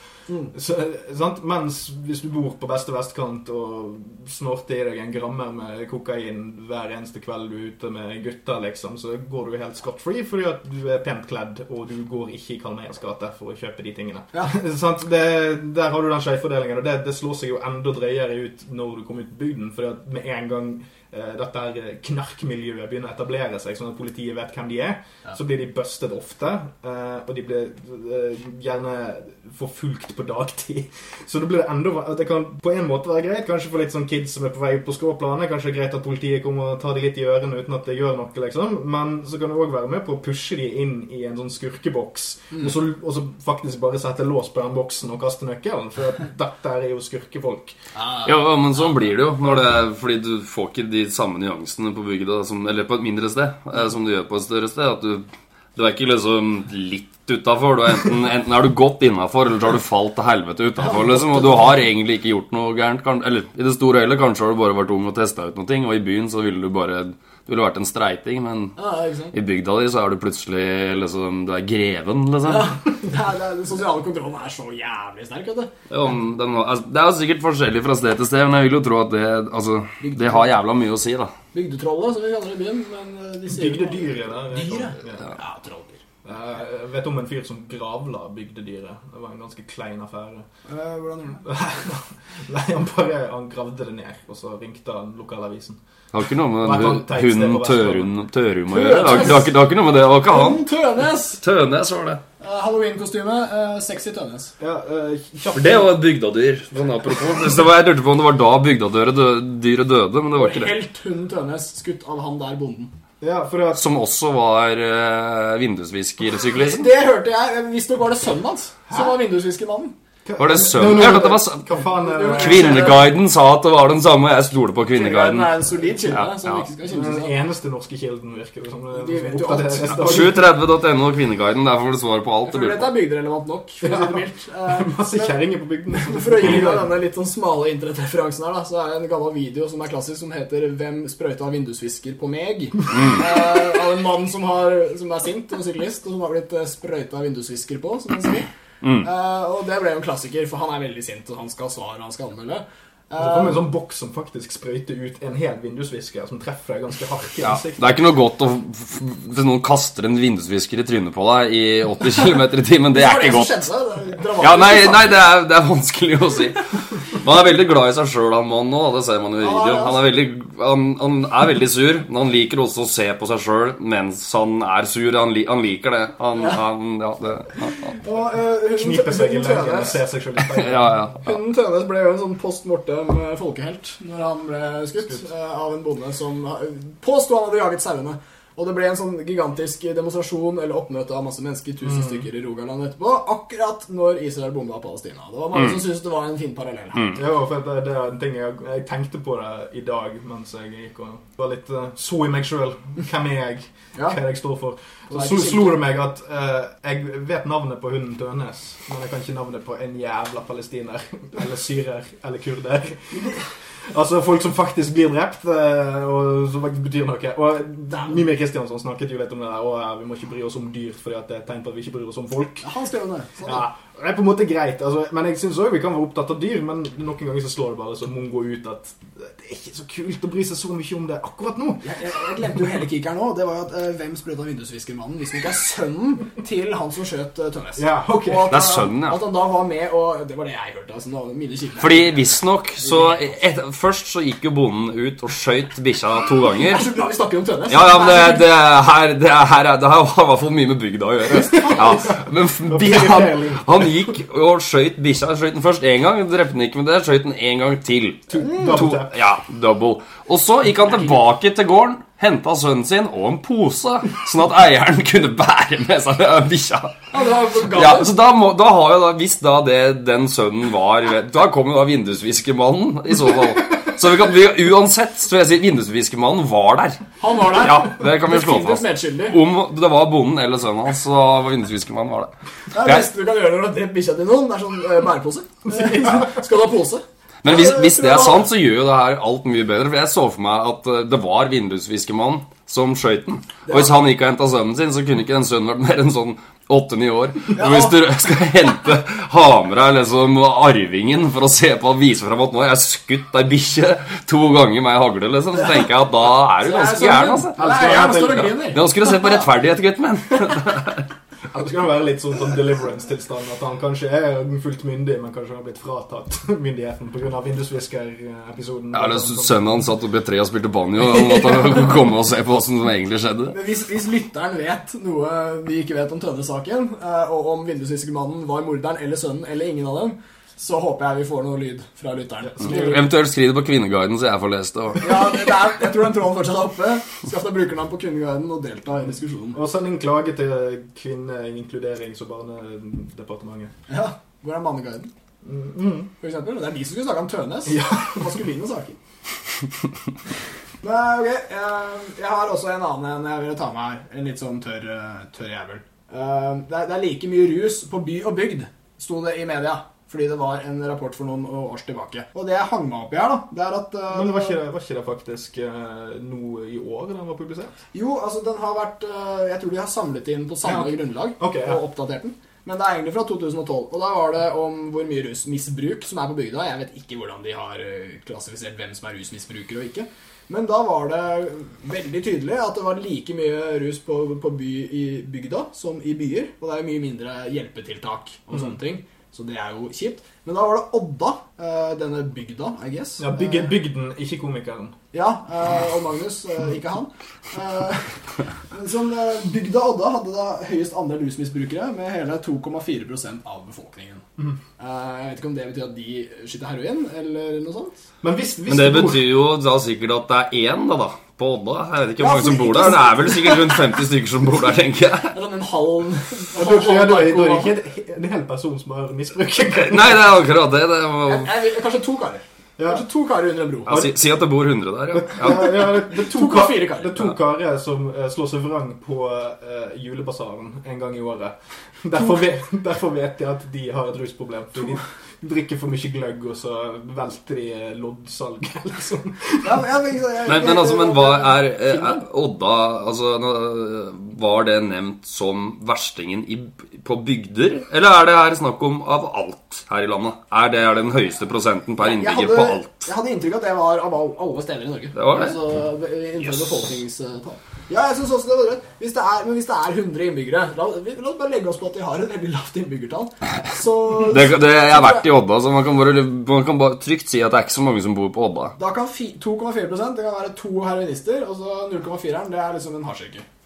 Så, eh. Mens hvis du bor på beste vestkant og snorter i deg en grammer med kokain hver eneste kveld du er ute med gutter, liksom, så går du helt scot free fordi at du er pent kledd, og du går ikke i Karl Meyers gate for å kjøpe de tingene. Ja. Sant? Det, der har du den skjevfordelingen, og det, det slår seg jo enda drøyere ut når du kommer ut på bygden, For at med en gang dette her knarkmiljøet begynner å etablere seg, sånn at politiet vet hvem de er, så blir de bustet ofte, eh, og de blir eh, gjerne forfulgt på dagtid. Så det blir enda Det kan på en måte være greit, kanskje for litt sånn kids som er på vei opp på skråplanet, kanskje det er greit at politiet kommer og tar de litt i ørene uten at det gjør noe, liksom, men så kan det òg være med på å pushe de inn i en sånn skurkeboks, og, så, og så faktisk bare sette lås på den boksen og kaste nøkkelen, for dette er jo skurkefolk. Ja, men sånn blir det jo. Når det er, fordi du får ikke de samme nyansene på bygda, som, eller på et mindre sted, eh, som du gjør på et større sted. At du, du er ikke liksom litt utafor. Enten, enten er du godt innafor, eller så har du falt til helvete utafor. Liksom, og du har egentlig ikke gjort noe gærent. Eller i det store hele kanskje har du bare vært ung og testa ut noe, og i byen så ville du bare Du ville vært en streiting, men Ja, i bygda di så er du plutselig liksom Du er greven, liksom. Ja, det er, det er, den sosiale kontrollen er så jævlig sterk, vet du. Ja, den, altså, det er jo sikkert forskjellig fra sted til sted, men jeg vil jo tro at det, altså, det har jævla mye å si, da. Bygdetrollet, som vi kaller det i byen. Men eh, de sier Bygdedyret der. Dyret? Ja. Eh, Jeg vet om en fyr som gravla bygdedyret. Det var en ganske klein affære. Eh, hvordan gjorde han det? Nei, han bare han gravde det ned, og så ringte han lokalavisen. Det har ikke noe med den hunden Tørun, Tørum, å gjøre. Det har, ikke- det, har ikke, det har ikke noe med det. Det var ikke han. Tønes! Tønes var det. Eh, Halloween-kostyme. eh, sexy Tønes. Ja, eh, For det var et bygdadyr. Sånn apropos. Var, jeg lurte på om det var da bygdadyret dø, dyret døde, men det var ikke det. Helt hunden Tønes skutt av han der bonden. Ja, at Som også var uh, vindusviskersyklisten. Det hørte jeg. Visstnok var det sønnen hans som var vindusviskermannen. Var det sønnen? No, no, no, det. Hva faen er det? Kvinneguiden sa at det var den samme, og jeg stoler på Kvinneguiden Kvinneguiden. er en solid kilde Ja, som ja. ikke skal kimse Den eneste norske kilden, virker det som. det- De som vet jo oppdateres alt. stadig. 730.no og Kvinneguiden. Der får du svar på alt Jeg tror føler dette er bygderelevant nok, for å si det mildt. Eh, Masse kjerringer på bygden. For å gi deg denne litt sånn smale internettreferansen her, da, så er det en gammel video som er klassisk, som heter 'Hvem sprøyta vindusvisker på meg?' Eh, av en mann som, har, som er sint, en syklist, og som har blitt uh, sprøyta vindusvisker på, som en sier. Eh, og det ble jo en klassiker, for han er veldig sint, og han skal ha svar, og han skal anmelde. Og så kommer en sånn boks som faktisk sprøyter ut en hel vindusvisker, som treffer deg ganske hardt i Ja, det er ikke noe godt å, hvis noen kaster en vindusvisker i trynet på deg i 80 km i timen. Det er ikke godt. Ja, nei, altså. nei det, er, det er vanskelig å si. Man er veldig glad i seg sjøl, han mannen òg. Det ser man jo i videoen. Han er, veldig, han, han er veldig sur, men han liker også å se på seg sjøl mens han er sur. Han, li, han liker det. Han, han, ja, det eh, Kniper seg i leggen og ser seg sjøl i speilet. ja, ja, ja. hunden Tønes ble jo en sånn post mortem eh, folkehelt når han ble skutt skutt. av en bonde som eh, påsto han hadde jaget sauene. Og det ble en sånn gigantisk demonstrasjon eller oppmøte av masse mennesker, tusen stykker i Rogaland etterpå, akkurat når Israel bomba Palestina. Det var mange som syntes det var en fin parallell her. Ja, for det, det er en ting jeg, jeg tenkte på det i dag mens jeg gikk og var litt uh, så i meg sjøl. Hvem er jeg? Ja. Hva er det jeg står for? Så Så slo, det meg at uh, jeg vet navnet på hunden Tønes, men jeg kan ikke navnet på en jævla palestiner. Eller syrer. Eller kurder. Altså folk som faktisk blir drept, eh, og som faktisk betyr noe. Og Mimir Kristiansson snakket jo litt om det der. Og ja, vi må ikke bry oss om dyr fordi det er et tegn på at vi ikke bryr oss om folk. Han skrev det. Sånn. Ja, det er på en måte greit, altså, men jeg syns òg vi kan være opptatt av dyr. Men noen ganger så slår det bare så mongo ut at det er ikke så kult å bry seg så mye om det akkurat nå. Jeg, jeg, jeg glemte jo hele kickeren nå. Det var jo at uh, hvem sprøyta vindusviskermannen hvis det ikke er sønnen til han som skjøt uh, Tønnes? Ja, ok. At, Det er sønnen, ja. At han da var med, og det var det jeg hørte. altså, mine kilder. Fordi visstnok så et, Først så gikk jo bonden ut og skøyt bikkja to ganger. ganger. er så glad vi snakker om Tønnes. Ja, ja, men det, det, her, det, her, er- det her har i hvert fall mye med bygda å gjøre. Ja, men han, han gikk og skøyt bikkja. Skøyt den først én gang, drepte den ikke med det. skøyt den en gang til. To, tap. ja, double. Og så gikk han tilbake til gården, henta sønnen sin og en pose, sånn at eieren kunne bære med seg bikkja. Ja, så da, må, da har jo da, Hvis da det, den sønnen var Da kom jo da vindusviskermannen, i så fall. Så vi kan, vi, uansett så vil jeg si vindusviskermannen var der. Han var der. Ja, det kan vi slå fast. Om det var bonden eller sønnen hans, så var vindusviskermannen var det. Det er det beste du kan gjøre når du har drept bikkja til noen. Det er sånn uh, bærepose. Skal du ha pose? Men hvis, hvis det er sant, så gjør jo det her alt mye bedre. For jeg så for meg at eh, det var vindusviskermannen som skøyt den. Og hvis han gikk og henta sønnen sin, så kunne ikke den sønnen vært mer enn sånn åtte-ni år. Og hvis du skal hente Hamra, liksom arvingen for å se på og vise fram at nå har jeg skutt ei bikkje to ganger med ei hagle, liksom, så tenker jeg at da er du ganske gæren, altså. Nå skulle du se på rettferdighet, gutten min. Eller skal det være litt sånn, sånn deliverance-tilstand? At han kanskje er fullt myndig, men kanskje har blitt fratatt myndigheten pga. Vindusvisker-episoden? Ja, eller Sønnen hans satt oppi et tre og spilte banjo, og måtte komme og se på åssen som egentlig skjedde. Men hvis, hvis lytteren vet noe vi ikke vet om Tønne-saken, eh, og om vindusviskermannen var morderen eller sønnen eller ingen av dem, så håper jeg vi får noe lyd fra lytteren. Mm. Eventuelt skriv det på Kvinneguiden, så jeg får lest det. Ja, det er, jeg tror den tråden fortsatt er oppe. Skaff deg brukernavn på Kvinneguiden og delta i diskusjonen. Og send en klage til Kvinneinkluderings- og barnedepartementet. Ja, Hvor er Manneguiden? Mm. For eksempel. Det er de som skulle snakke om Tønes. Ja. Maskuline saker. Men ok, jeg, jeg har også en annen en jeg ville ta med her. En litt sånn tørr, eh, tørr jævel. Eh, det, er, det er like mye rus på by og bygd, sto det i media. Fordi det var en rapport for noen års tilbake. Og det jeg hang meg opp i her, da, det er at uh, Men det var ikke, det, var ikke det faktisk uh, noe i år den var publisert? Jo, altså den har vært uh, Jeg tror de har samlet inn på samme Ja, grunnlag okay, ja. og oppdatert den. Men det er egentlig fra 2012. Og da var det om hvor mye rusmisbruk som er på bygda. Jeg vet ikke hvordan de har eh, klassifisert hvem som er rusmisbruker og ikke. Men da var det veldig tydelig at det var like mye rus på, på by i bygda som i byer. Og det er mye mindre hjelpetiltak og sånne ting. Så det er jo kjipt. Men da var det Odda, eh, denne bygda, I guess. Ja, bygge, Bygden, ikke komikeren. Ja, eh, og Magnus, eh, ikke han. Eh, som eh, Bygda Odda hadde da høyest andel rusmisbrukere, med hele 2,4% av befolkningen. Mhm. Eh, jeg vet ikke om det betyr at de skyter heroin, eller noe sånt. Men hvis, hvis Men det betyr jo da sikkert at det er én, da, da. På Odda. Jeg vet ikke hvor Ja, mange som bor der. Det er vel sikkert rundt 50 stykker som bor der, tenker jeg. Det er sånn en halv da, er- ikke en- hel person som har misbrukt Nei, det er akkurat det. det var... Jeg- jeg- Kanskje to karer. Ja. Kanskje to karer under en bro. ja, si, si at det bor 100 der, ja. ja. Ja, ja, det, det, to, 2,4 kar, karer. det er to karer som uh, slår seg vrang på uh, julebasaren en gang i året. Derfor vet, derfor vet jeg at de har et rusproblem. Fordi de drikker for mye gløgg, og så velter de eh, loddsalget. sånn. Ja, men, altså, men hva er, er Odda altså, Var det nevnt som verstingen i, på bygder? Eller er det her snakk om av alt her i landet? Er det er den høyeste prosenten per innbygger på alt? jeg hadde inntrykk av at det var av alle steder i Norge. Det var det? Altså, Yes. befolkningstall. Ja, jeg synes også det var. Hvis det er, men hvis det er 100 innbyggere La, oss bare legge oss på at de har et veldig lavt innbyggertall. Så Det, det, jeg har vært i Odda, så man kan, bare, man kan bare trygt si at det er ikke så mange som bor på Odda. Da kan 2,4% Det kan være to heroinister, og så 0,4-eren det er liksom en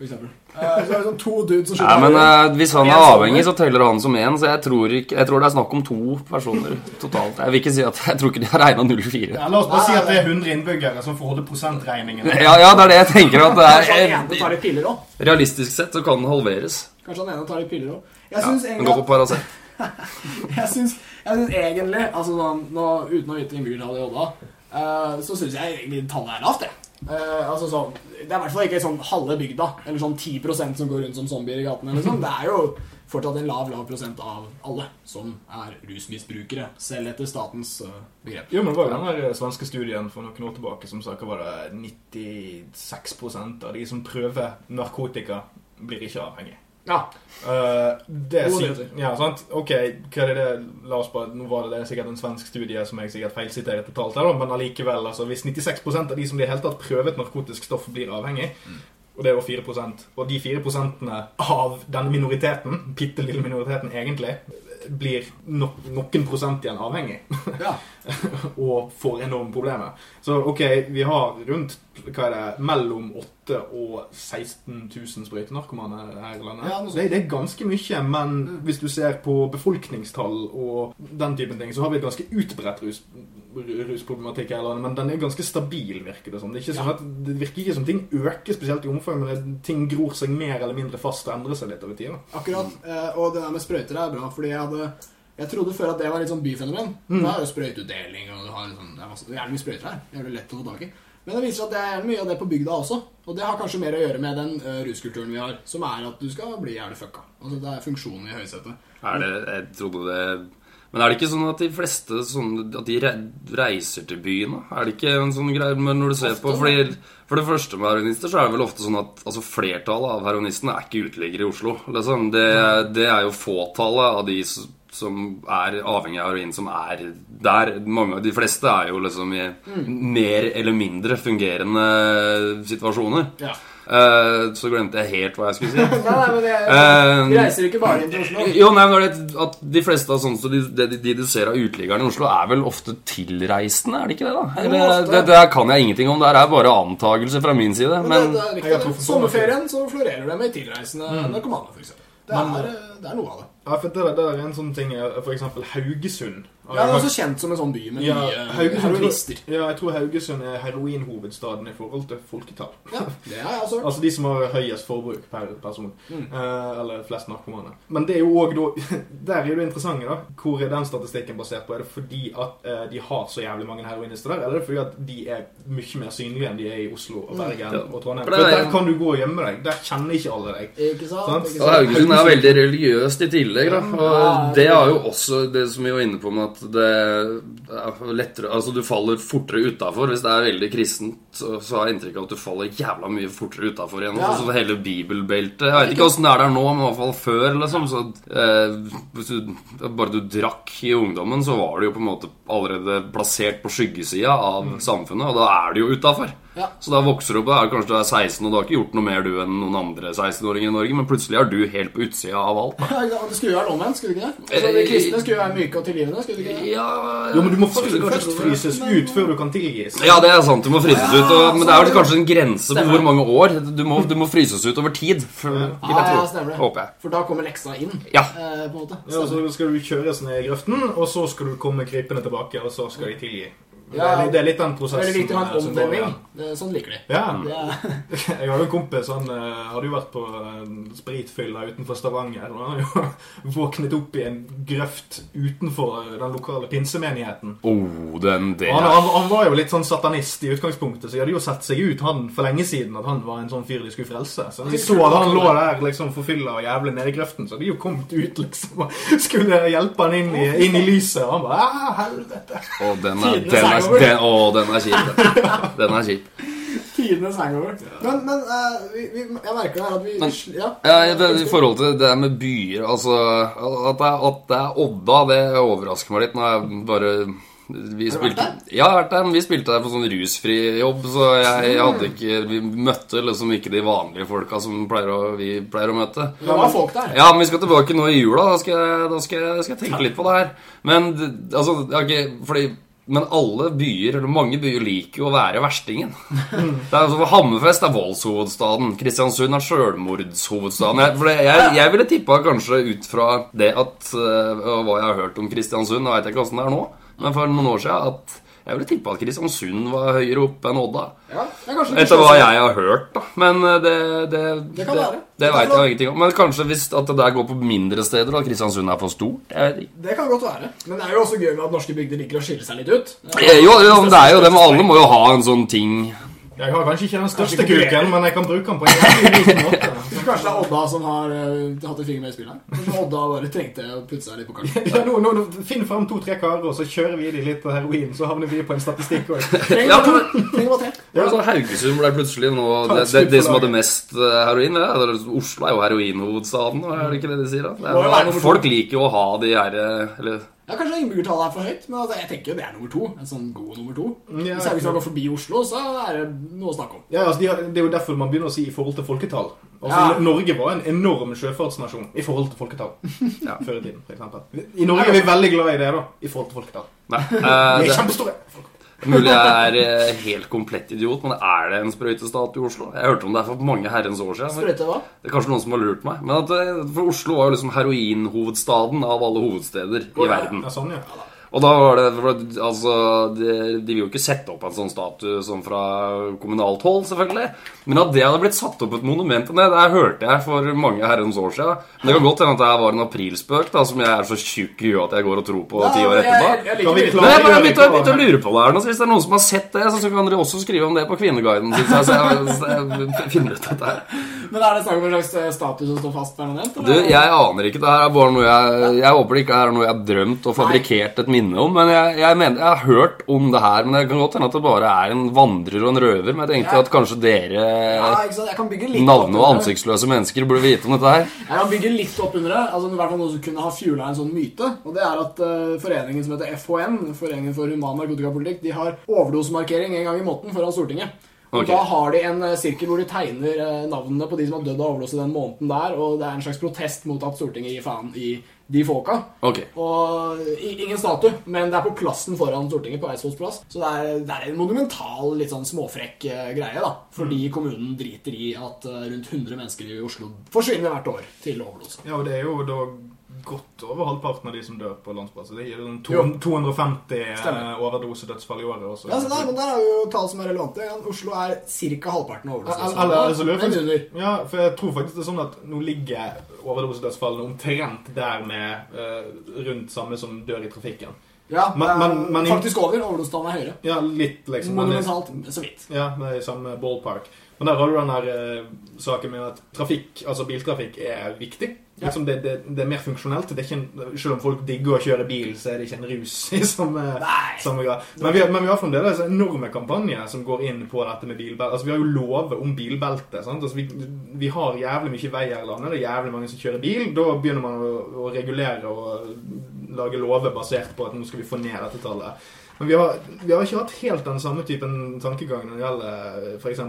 hasjrøyker, eksempel. Så er det sånn to dudes som Ja, men eh, Hvis han er avhengig, så teller han som én. Så jeg tror, ikke, jeg tror det er snakk om to personer totalt. Jeg vil ikke si at Jeg tror ikke de har regna 04. Ja, la oss bare si at det er 100 innbyggere som får holde prosentregningen. Ja, ja, det er det jeg tenker. at det Kanskje han ene tar er piller òg. Realistisk sett så kan den halveres. Kanskje han ene tar litt piller òg. Jeg Ja, syns men egentlig gå på Paracet. Jeg syns, jeg syns egentlig altså sånn, nå, Uten å vite innbyggertallet i Odda, eh, så syns jeg egentlig tallet er lavt. jeg. Eh, altså sånn, Det er i hvert fall ikke sånn halve bygda, eller sånn 10% som går rundt som zombier i gatene. Sånn. Det er jo fortsatt en lav lav prosent av alle som er rusmisbrukere, selv etter statens uh, begrep. Jo, men det var jo den der eh, svenske studien for noen år tilbake som sa hva var det 96% av de som prøver narkotika, blir ikke avhengig. Ja, Uh, det sier. Ja, sant? Ok, hva er det La oss bare Nå var det, det sikkert en svensk studie som jeg sikkert feilsiterer totalt her, men allikevel, altså Hvis 96% av de som i helt hele tatt prøver et narkotisk stoff, blir avhengig, og det er jo 4 og de 4% av denne minoriteten, bitte lille minoriteten egentlig, blir no noen prosent igjen avhengig ja. og får enorme problemer. Så ok, vi har rundt hva er det, mellom 8 og 16 000 sprøytenarkomane her i landet. Ja, det, det er ganske mye, men hvis du ser på befolkningstall og den typen ting, så har vi et ganske utbredt rus, rusproblematikk her i landet, men den er ganske stabil, virker det som. Det, er ikke sånn at, det virker ikke som ting øker spesielt i omfang, men ting gror seg mer eller mindre fast og endrer seg litt over tid. Akkurat. eh, Og det der med sprøyter er bra, fordi jeg hadde jeg trodde før at det var litt sånn byfenomen. Mm. Da er jo sprøyteutdeling, og du har sånn, det er masse, det er jævlig mye sprøyter her. Jævlig lett å få tak i. Men det viser seg at det er mye av det på bygda også. Og det har kanskje mer å gjøre med den uh, ruskulturen vi har, som er at du skal bli jævlig fucka. Altså Det er funksjonen i høysetet. Er det, jeg trodde det Men er det ikke sånn at de fleste sånn, At de reiser til byen? da? Er det ikke en sånn greie Men når du ser på Ofte, fordi, For det første med heroinister så er det vel ofte sånn at altså, flertallet av heroinistene er ikke uteliggere i Oslo. Liksom. Det, det er jo fåtallet av de som er avhengig av heroin, som er der. Mange, de fleste er jo liksom i mer eller mindre fungerende situasjoner. Ja. Eh, så glemte jeg helt hva jeg skulle si. Nei, nei, men det, uh, Vi reiser ikke bare inn til Oslo. jo, nei, men det, at De fleste av sånne, så de, de, de du ser av uteliggerne i Oslo, er vel ofte tilreisende? Er det ikke det, da? Eller, det, det kan jeg ingenting om. Det er bare antakelser fra min side. Men, Men det, det er Sommerferien så florerer det med tilreisende narkomane, f.eks. Det, Men- er, eh, det er noe av det. Ja, for det, det er en sånn ting F.eks. Haugesund. Ja, det er også kjent som en sånn by med Ja, mye heroinister. ja, jeg tror Haugesund er heroinhovedstaden i forhold til folketall. Ja, det har jeg. Altså de som har høyest forbruk per person. Mm. Eh, eller flest narkomane. Men det er jo òg da Der er jo det interessante, da. Hvor er den statistikken basert på? Er det fordi at eh, de har så jævlig mange heroinister der, eller er det fordi at de er mye mer synlige enn de er i Oslo og Bergen mm. og Trondheim? For er- der kan du gå og gjemme deg. Der kjenner ikke alle deg. Ikke sant? Sant? Ikke Og? Haugesund er veldig religiøst i tillegg. Da. Og det er jo også det som vi var inne på med at at det er lettere Altså, du faller fortere utafor. Hvis det er veldig kristent, så, så har jeg inntrykk av at du faller jævla mye fortere utafor igjen. Ja. Sånn hele bibelbeltet Jeg vet ikke åssen det er der nå, men i hvert fall før, liksom. Så eh, du, bare du drakk i ungdommen, så var du jo på en måte allerede plassert på skyggesida av samfunnet, og da er du jo utafor. Ja. Så da vokser du opp, da er kanskje du er 16, og du har ikke gjort noe mer du enn noen andre 16-åringer i Norge, men plutselig er du helt på utsida av alt. Da. Ja. Det skulle jo være omvendt, skulle det ikke det? Altså, de kristne skulle jo være myke og tilgivende, skulle det ikke det? Ja, Jo, men du må først, først fryses ut før du kan tilgis. Ja, det er sant. Du må fryses ut. Og, men det er vel kanskje en grense på hvor mange år. Du må, du må fryses ut over tid. For, Ja, ja, stemmer det. Håper jeg. For da kommer leksa inn, Ja. eh, på en måte. Ja, så skal du kjøres ned i grøften, og så skal du komme krypende tilbake, og så skal de tilgi. Det Ja. er, det er litt den prosessen. veldig viktig å ha en som går omvending. Sånn liker de. Ja. Jeg har jo en kompis, han eh, hadde jo vært på eh, spritfylla utenfor Stavanger. Og han hadde jo våknet opp i en grøft utenfor den lokale pinsemenigheten. Oh, den der. Han, han, han var jo litt sånn satanist i utgangspunktet, så de hadde jo sett seg ut han for lenge siden at han var en sånn fyr de skulle frelse. Så de så at han lå der liksom forfylla og jævlig nede i grøften, så de jo kommet ut liksom og skulle hjelpe han inn i, inn i lyset. Og han bare «Ah, helvete. Å, den er, den er, hangover. den, å, den er kjip. den. Er kjip. Tidenes hangover. Men, men uh, vi, vi, jeg merker her at vi Men- Ja. Ja, i, I forhold til det med byer Altså, at det, at det er Odda, det overrasker meg litt. Når jeg bare vi spilte, Ja, jeg der. Vi spilte der på sånn rusfri jobb, så jeg, jeg hadde ikke Vi møtte liksom ikke de vanlige folka som pleier å, vi pleier å møte. Det var folk der. Ja, men vi skal tilbake nå i jula. Da skal jeg, da skal jeg, skal jeg tenke litt på det her. Men altså, altså, har ikke, fordi men alle byer, eller mange byer, liker jo å være verstingen. Det er, Hammerfest er voldshovedstaden. Kristiansund er sjølmordshovedstaden. Jeg, jeg, jeg ville tippa kanskje ut fra det at uh, hva jeg har hørt om Kristiansund. jeg veit ikke åssen det er nå, men for noen år siden at jeg ville tippa at Kristiansund var høyere oppe enn Odda. Ja, det er Etter hva jeg har hørt, da. Men det det Det, Det være. det veit jeg ingenting om. Men kanskje hvis at det der går på mindre steder, og at Kristiansund er for stort? Jeg vet ikke. Det kan godt være. Men det er jo også gøy med at norske bygder liker å skille seg litt ut. Eh, Jo, det er jo det, men alle må jo ha en sånn ting Jeg har kanskje ikke den største kuken, men jeg kan bruke den på en jævlig god måte. Så Kanskje det er Odda som har uh, hatt en finger med i spillet. Kanskje Odda bare trengte å putte seg litt på kartet. Ja, nå, nå, nå, Finn fram to-tre karer, og så kjører vi de litt på heroin. Så havner vi på en statistikk òg. Ja, var sånn Haugesund ble plutselig nå det, et det, det som hadde mest eh, heroin. Er- Oslo er jo heroinhovedstaden, er det ikke det de sier? da? Er, folk liker jo å ha de her eh, Eller Ja, Kanskje innbyggertallet er for høyt, men altså, jeg tenker jo det er nummer to. En sånn god nummer to. Ja, Særlig hvis man går forbi Oslo, så er det noe å snakke om. Ja, altså, de har, Det er jo derfor man begynner å si i forhold til folketall. Altså, Ja. Norge var en enorm sjøfartsnasjon i forhold til folketall. Ja. Før i tiden, for. I Norge er vi veldig glad i det, da. I forhold til folketall. Nei. Vi eh, er kjempestore! kjempestore. Mulig jeg er eh, helt komplett idiot, men er det en sprøytestat i Oslo? Jeg hørte om det er for mange herrens år siden. Sprøyte hva? Det er kanskje noen som har lurt meg. Men at, eh, for Oslo var jo liksom heroinhovedstaden av alle hovedsteder i verden. Ja, sånn, ja. Og da var det Altså, de, de vil jo ikke sette opp en sånn statue som fra kommunalt hold, selvfølgelig. Men at det hadde blitt satt opp et monument til det, det hørte jeg for mange herrens år siden. Men det kan godt hende at det var en aprilspøk, da, som jeg er så tjukk i huet at jeg går og tror på ti år etterpå. jeg, jeg jeg, jeg bare begynte, å- å lure på det her nå, så Hvis det er noen som har sett det, så, så kan dere også skrive om det på Kvinneguiden. Så jeg, så jeg finner ut dette her. Men er det snakk om en slags eh, status som står fast permanent? Du, jeg aner ikke. Det her er bare noe jeg Jeg håper det ikke er noe jeg har drømt og fabrikkert et minne om. Men jeg, jeg mener Jeg har hørt om det her, men det kan godt hende at det bare er en vandrer og en røver. Men jeg tenkte at kanskje dere Ja, navne- og ansiktsløse mennesker burde vite om dette her. Jeg kan bygge litt opp under det. Altså, i hvert fall Noe som kunne ha fjula en sånn myte. Og det er at uh, Foreningen som heter FHN, Foreningen for human narkotikapolitikk, de har overdosemarkering en gang i måneden foran Stortinget. Og Da har de en eh, sirkel hvor de tegner eh, navnene på de som har dødd av overdose den måneden der, og det er en slags protest mot at Stortinget gir faen i de folka. Okay. Og ingen statue, men det er på plassen foran Stortinget, på Eidsvolls plass. Så det er, det er en monumental, litt sånn småfrekk eh, greie, da. Fordi kommunen driter i at eh, rundt 100 mennesker i Oslo forsvinner hvert år til overdose. Ja, og det er jo da godt over halvparten av de som dør på landsbasis. Det gir sånn to, 250 Stemmer. eh, overdosedødsfall i året. Også. Ja, så nei, men der er jo tall som er relevante. Oslo er ca. halvparten av overdose. Eller- eller- altså. Ja, for jeg tror faktisk det er sånn at nå ligger overdosedødsfallene omtrent der med uh, rundt samme som dør i trafikken. Ja, Men- men- men faktisk over. Overdosestanden er høyere. Ja, litt, liksom. Monumentalt, så vidt. Ja, det er i samme ballpark. Men der har du den her eh, saken med at trafikk, altså biltrafikk er viktig. Ja. Liksom det, det, det er mer funksjonelt. Det er en, selv om folk digger å kjøre bil, så er det ikke en rus i samme, samme grad. Men vi, har- men vi har fremdeles enorme kampanjer som går inn på dette med bilbelte. Altså, vi har jo lover om bilbelte. Altså, vi, vi har jævlig mye vei her i landet. Det er jævlig mange som kjører bil. Da begynner man å, å regulere og lage lover basert på at nå skal vi få ned dette tallet. Men vi har, vi har ikke hatt helt den samme typen tankegang når det gjelder f.eks.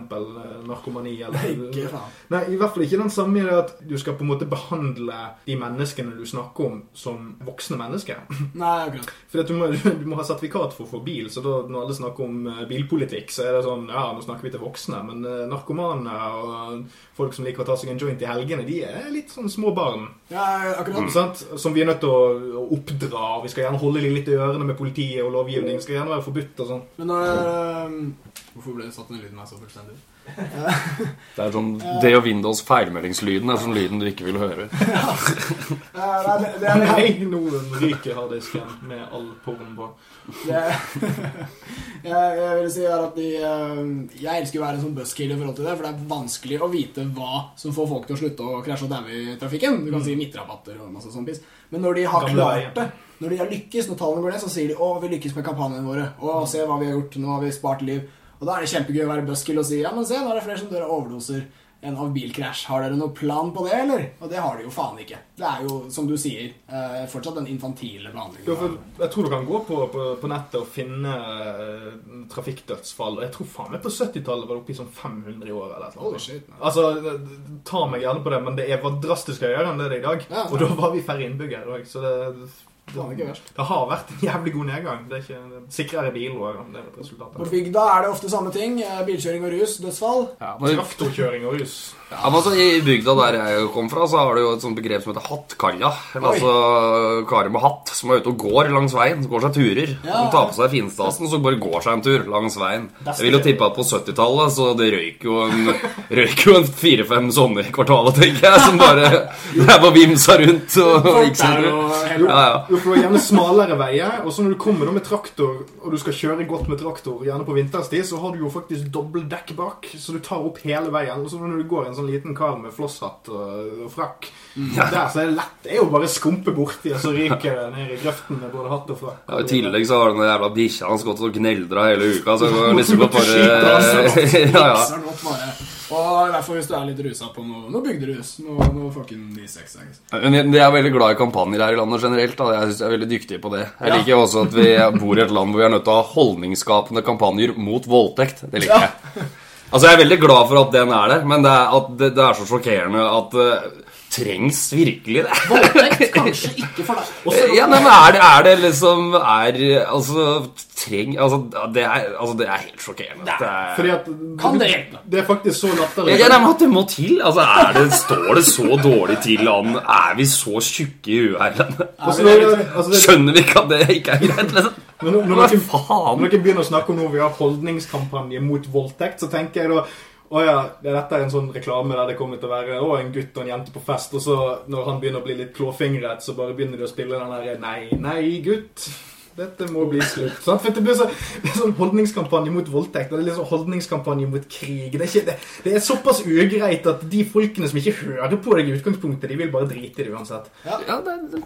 narkomani. Eller, Ikke. Nei, i hvert fall ikke den samme i det at du skal på en måte behandle de menneskene du snakker om, som voksne mennesker. Nei, akkurat. For du, må, du må ha sertifikat for å få bil, så da, når alle snakker om eh, bilpolitikk, så er det sånn Ja, nå snakker vi til voksne, men eh, narkomane og folk som liker å ta seg en joint i helgene, de er litt sånn små barn. Ja, akkurat. Sant? Som vi er nødt til å oppdra. og Vi skal gjerne holde de litt i ørene med politiet og lovgivning. Det skal gjerne være forbudt og sånn. Men da øhm, Hvorfor ble det satt ned lyden meg så fullstendig? Det er sånn Det og Windows feilmeldingslyden er sånn lyden du ikke vil høre. Ja, nei, det, det er Nei, nå ryker harddisken med all porren på. jeg, jeg vil si at de Jeg elsker å være en sånn buzzkill i forhold til det, for det er vanskelig å vite hva som får folk til å slutte å krasje og daue i trafikken. Du kan si midtrabatter og masse sånn piss. Men når de har klart det, når de har lykkes, når tallene går ned, så sier de 'Å, vi lykkes med kampanjene våre'. 'Å, se hva vi har gjort. Nå har vi spart liv'. Og da er det kjempegøy å være buzzkill og si 'Ja, men se, nå er det flere som dør av overdoser enn av bilkrasj'. Har dere noen plan på det, eller? Og det har de jo faen ikke. Det er jo, som du sier, eh, fortsatt den infantile behandlingen. for jeg tror du kan gå på, på, på nettet og finne uh, trafikkdødsfall. Jeg tror faen meg på 70-tallet var det oppe i sånn 500 i år. eller noe. Holy shit. man. Altså, Ta meg gjerne på det, men det var drastisk høyere enn det det er i dag. Ja, Og da var vi færre innbyggere òg, så det, Det, verst. det har vært en jævlig god nedgang. Det er ikke sikrere bil det er et resultat. På bygda er det ofte samme ting. eh, Bilkjøring og rus, dødsfall. Ja, men, Traktorkjøring og rus. ja, men altså, I bygda der jeg kom fra, så har du jo et sånt begrep som heter hattkalla. Altså karer med hatt som er ute og går langs veien. Som går seg turer. Ja. De tar på seg finstasen og så bare går seg en tur langs veien. Jeg vil jo tippe at på 70-tallet så det røyk jo en Røyk jo en fire-fem sånne i kvartalet, tenker jeg, som bare der var vimsa rundt og gikk seg helt Ja, ja. Det er gjerne smalere veier, og så når du kommer da med traktor, og du skal kjøre godt med traktor, gjerne på vinterstid, så har du jo faktisk dobbeltdekk bak, så du tar opp hele veien. Og så når du går en sånn liten kar med flosshatt og, og frakk, der så er det lett. Det er jo bare å skumpe borti, og så ryker det ned i grøften med både hatt og frakk. Ja, I tillegg så har den jævla bikkja hans gått og gneldra hele uka, så det liksom godt bare altså. ja, ja. Og derfor hvis du er litt rusa på noe, noe bygderus. Noe, noe fucking D6. ikke sant? Men jeg- jeg er veldig glad i kampanjer her i landet generelt. Da. Jeg jeg er veldig dyktig på det. Jeg Ja. liker også at vi bor i et land hvor vi er nødt til å ha holdningsskapende kampanjer mot voldtekt. Det liker Ja. jeg. Altså Jeg er veldig glad for at den er der, men det er, det, det er så sjokkerende at uh, Trengs virkelig det? Voldtekt kanskje ikke for deg. Også, Ja, nei, men er det, er det liksom Er Altså Treng Altså, det er, altså, det er helt sjokkerende. Det er, Fordi at Kan det hjelpe? Det er faktisk så latterlig. ja, nei, men at det må til. Altså, er det, Står det så dårlig til an? Er vi så tjukke i huet her i landet? Altså, det, er- altså, det, Skjønner vi ikke at det ikke er greit? liksom? Men når, når, dere, når dere begynner å snakke om noe vi har holdningskampanje mot voldtekt, så tenker jeg da å ja, dette er en sånn reklame der det kommer til å være å, en gutt og en jente på fest, og så når han begynner å bli litt klåfingret, så bare begynner de å spille den der Nei, nei, gutt. Dette må bli slutt. Sant? For det blir så, det er sånn holdningskampanje mot voldtekt, og det er liksom holdningskampanje mot krig. Det er, ikke, det, det er såpass ugreit at de folkene som ikke hører på deg i utgangspunktet, de vil bare drite i det uansett. Ja.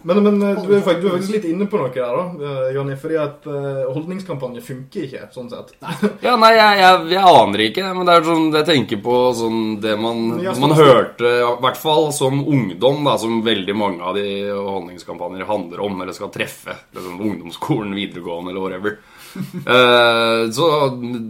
Men, men eh, du, er faktisk, du er faktisk litt inne på noe der, da, Johnny, Jonny. Fordi at eh, holdningskampanje funker ikke, sånn sett. Ja, nei, jeg, jeg, jeg aner ikke, men det er sånn jeg tenker på sånn det man, Ja, man hørte, i hvert fall som ungdom, da, som veldig mange av de holdningskampanjer handler om, eller skal treffe. Liksom ungdomsskolen, videregående eller whatever. Eh, så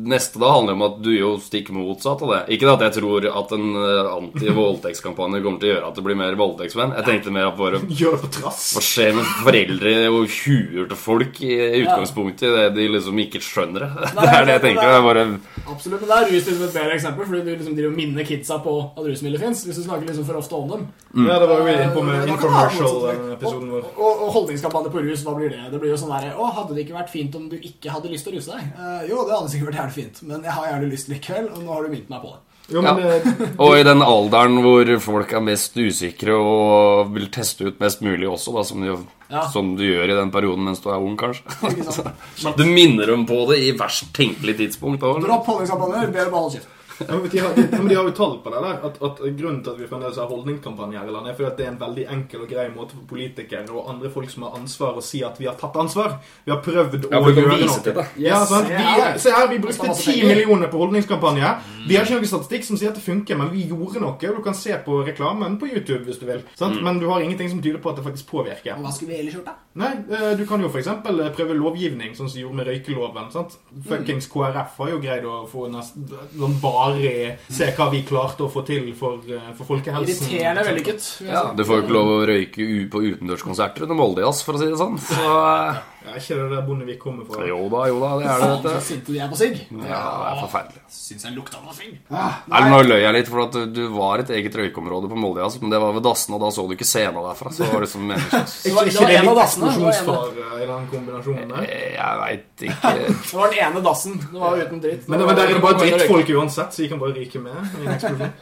neste da handler om at du gjør stikk motsatt av det. Ikke at jeg tror at en eh, anti-voldtektskampanje kommer til å gjøre at det blir mer voldtektsvenn. Jeg tenkte mer at bare Gjør det på trass. hva skjer med foreldre og huer til folk i utgangspunktet i det de liksom ikke skjønner det? Det er det jeg tenker. Det er bare Absolutt, men det er rus liksom et bedre eksempel, fordi du liksom driver og minner kidsa på at rusmidler fins. Hvis du snakker liksom for ofte om dem. Ja, det var jo vi inne på med kan det infomercial-episoden Og, og, og holdningskampanje på rus, hva blir det? Det blir jo sånn derre Å, hadde det ikke vært fint om du ikke hadde lyst til å ruse deg? Uh, jo, det hadde sikkert vært jævlig fint, men jeg har gjerne lyst likevel, og nå har du minnet meg på det. Jo, men Ja. Og i den alderen hvor folk er mest usikre og vil teste ut mest mulig også, da, som, du, Ja. som du gjør i den perioden mens du er ung, kanskje. Du minner dem på det i verst tenkelig tidspunkt. eller? Dropp holdningskampanjer, ber om holde kjeft. Ja, men de, har, de, men de har jo tall på det der. At, at Grunnen til at vi fremdeles har holdningskampanjer, i landet, er fordi at det er en veldig enkel og grei måte for politikere og andre folk som har ansvar, å si at vi har tatt ansvar. Vi har prøvd Ja, å gjøre noe. Yes. Ja, sant? Vi, se her, vi brukte ti 10 millioner på holdningskampanje. Vi har ikke noen statistikk som sier at det funker, men vi gjorde noe. Du kan se på reklamen på YouTube hvis du vil. Sant? Men du har ingenting som tyder på at det faktisk påvirker. Hva skulle vi ellers gjort, da? Nei, eh, du kan jo f.eks. prøve lovgivning, sånn som de gjorde med røykeloven. sant? Fuckings KrF har jo greid å få noen sånn varig Se hva vi klarte å få til for, eh, for folkehelsen. Irriterende vellykket. Ja, du får jo ikke lov å røyke på utendørskonserter under Moldejazz, for å si det sånn. Så eh, Ja, ikke det der Bondevik kommer fra. jo da, jo da, det er det, Faen, så sinte de er på sigg. Ja, det er forferdelig. Syns jeg lukta noe sigg. Eller nå løy jeg litt, for at du, var et eget røykeområde på Moldejazz, men det var ved dassene, og da så du ikke scena derfra. Så det var meningsløst. Det var- Ikke, det ikke var det en av litt det var eksplosjonsfare i den kombinasjonen der? Eh, Jeg veit ikke. Det var den ene dassen. Det var uten dritt. Men, men der er det bare drittfolk uansett, så vi kan bare ryke med i en eksplosjon.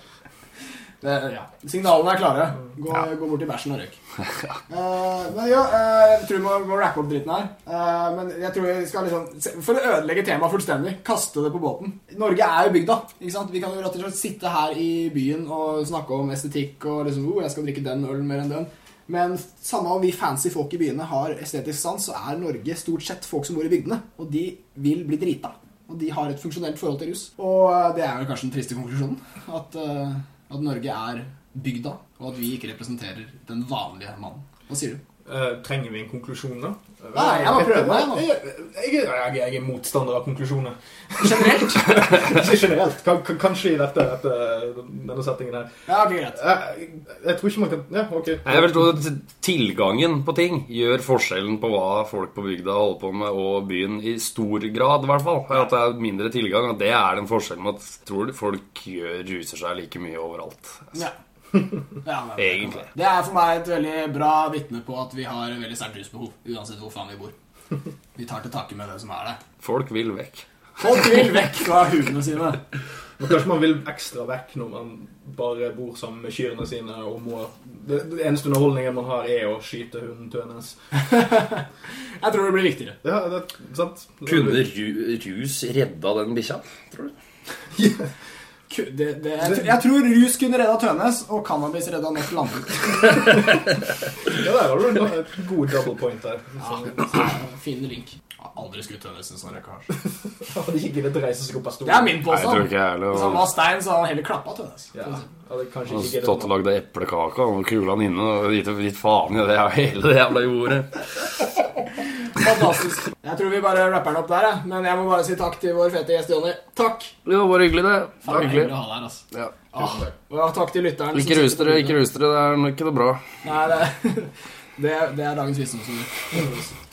Det, ja. Signalene er klare. Gå, gå bort i bæsjen og røyk. uh, men jo, uh, jeg tror vi må, må rappe opp dritten her. Uh, men jeg tror vi skal liksom For å ødelegge temaet fullstendig, kaste det på båten. Norge er jo bygda. ikke sant? Vi kan jo rett og slett sitte her i byen og snakke om estetikk og liksom oh, jeg skal drikke den ølen mer enn den. Men samme om vi fancy folk i byene har estetisk sans, så er Norge stort sett folk som bor i bygdene. Og de vil bli drita. Og de har et funksjonelt forhold til rus. Og eh, det er vel kanskje den triste konklusjonen. At, eh, at Norge er bygda, og at vi ikke representerer den vanlige mannen. Hva sier du? Eh, trenger vi en konklusjon, da? Nei, jeg må prøve, meg nå. Jeg, jeg, jeg, jeg er motstander av konklusjoner. Generelt? Ikke generelt. Kan, kan, kanskje i dette, dette, denne settingen her. Ja, ok, greit. Jeg, jeg tror ikke man kan Ja, ok. Jeg vil tro at tilgangen på ting gjør forskjellen på hva folk på bygda holder på med, og byen i stor grad, i hvert fall. At det er mindre tilgang. Og det er den forskjellen med at tror folk gjør, ruser seg like mye overalt. Ja. Ja, men- Egentlig. Det er for meg et veldig bra vitne på at vi har veldig sterkt rusbehov, uansett hvor faen vi bor. Vi tar til takke med det som er det. Folk vil vekk. Folk vil vekk fra hundene sine. Men kanskje man vil ekstra vekk når man bare bor sammen med kyrne sine og må Det, det eneste underholdningen man har, er å skyte hunden Tønes. Jeg tror det blir viktigere. Ja, det er sant. Kunne ru, rus redda den bikkja, tror du? Det, det, jeg, tror- jeg tror rus kunne redda Tønes, og cannabis redda norsk landbruk. Ja, der var jo et god double point der. Ja, fin link. Aldri skutt Tønes en sånn rekkasje. Hadde ikke giddet reise seg opp av Det er stolen. min påstand. Hvis han var stein, så hadde han heller klappa Tønes. Ja, Han stått og lagd eplekake og kula den inne og gitt, gitt faen i det hele det jævla jordet. Fantastisk. Jeg tror vi bare rapper den opp der, jeg. Men jeg må bare si takk til vår fete gjest Jonny. Takk. Det var hyggelig, det. det Faen, var hyggelig hyggelig. å ha deg altså. Ja. Ah, ja, takk til lytteren. Ikke rus dere, ikke rus dere. Det er ikke noe bra. Nei, det, det, det er dagens visdomsord.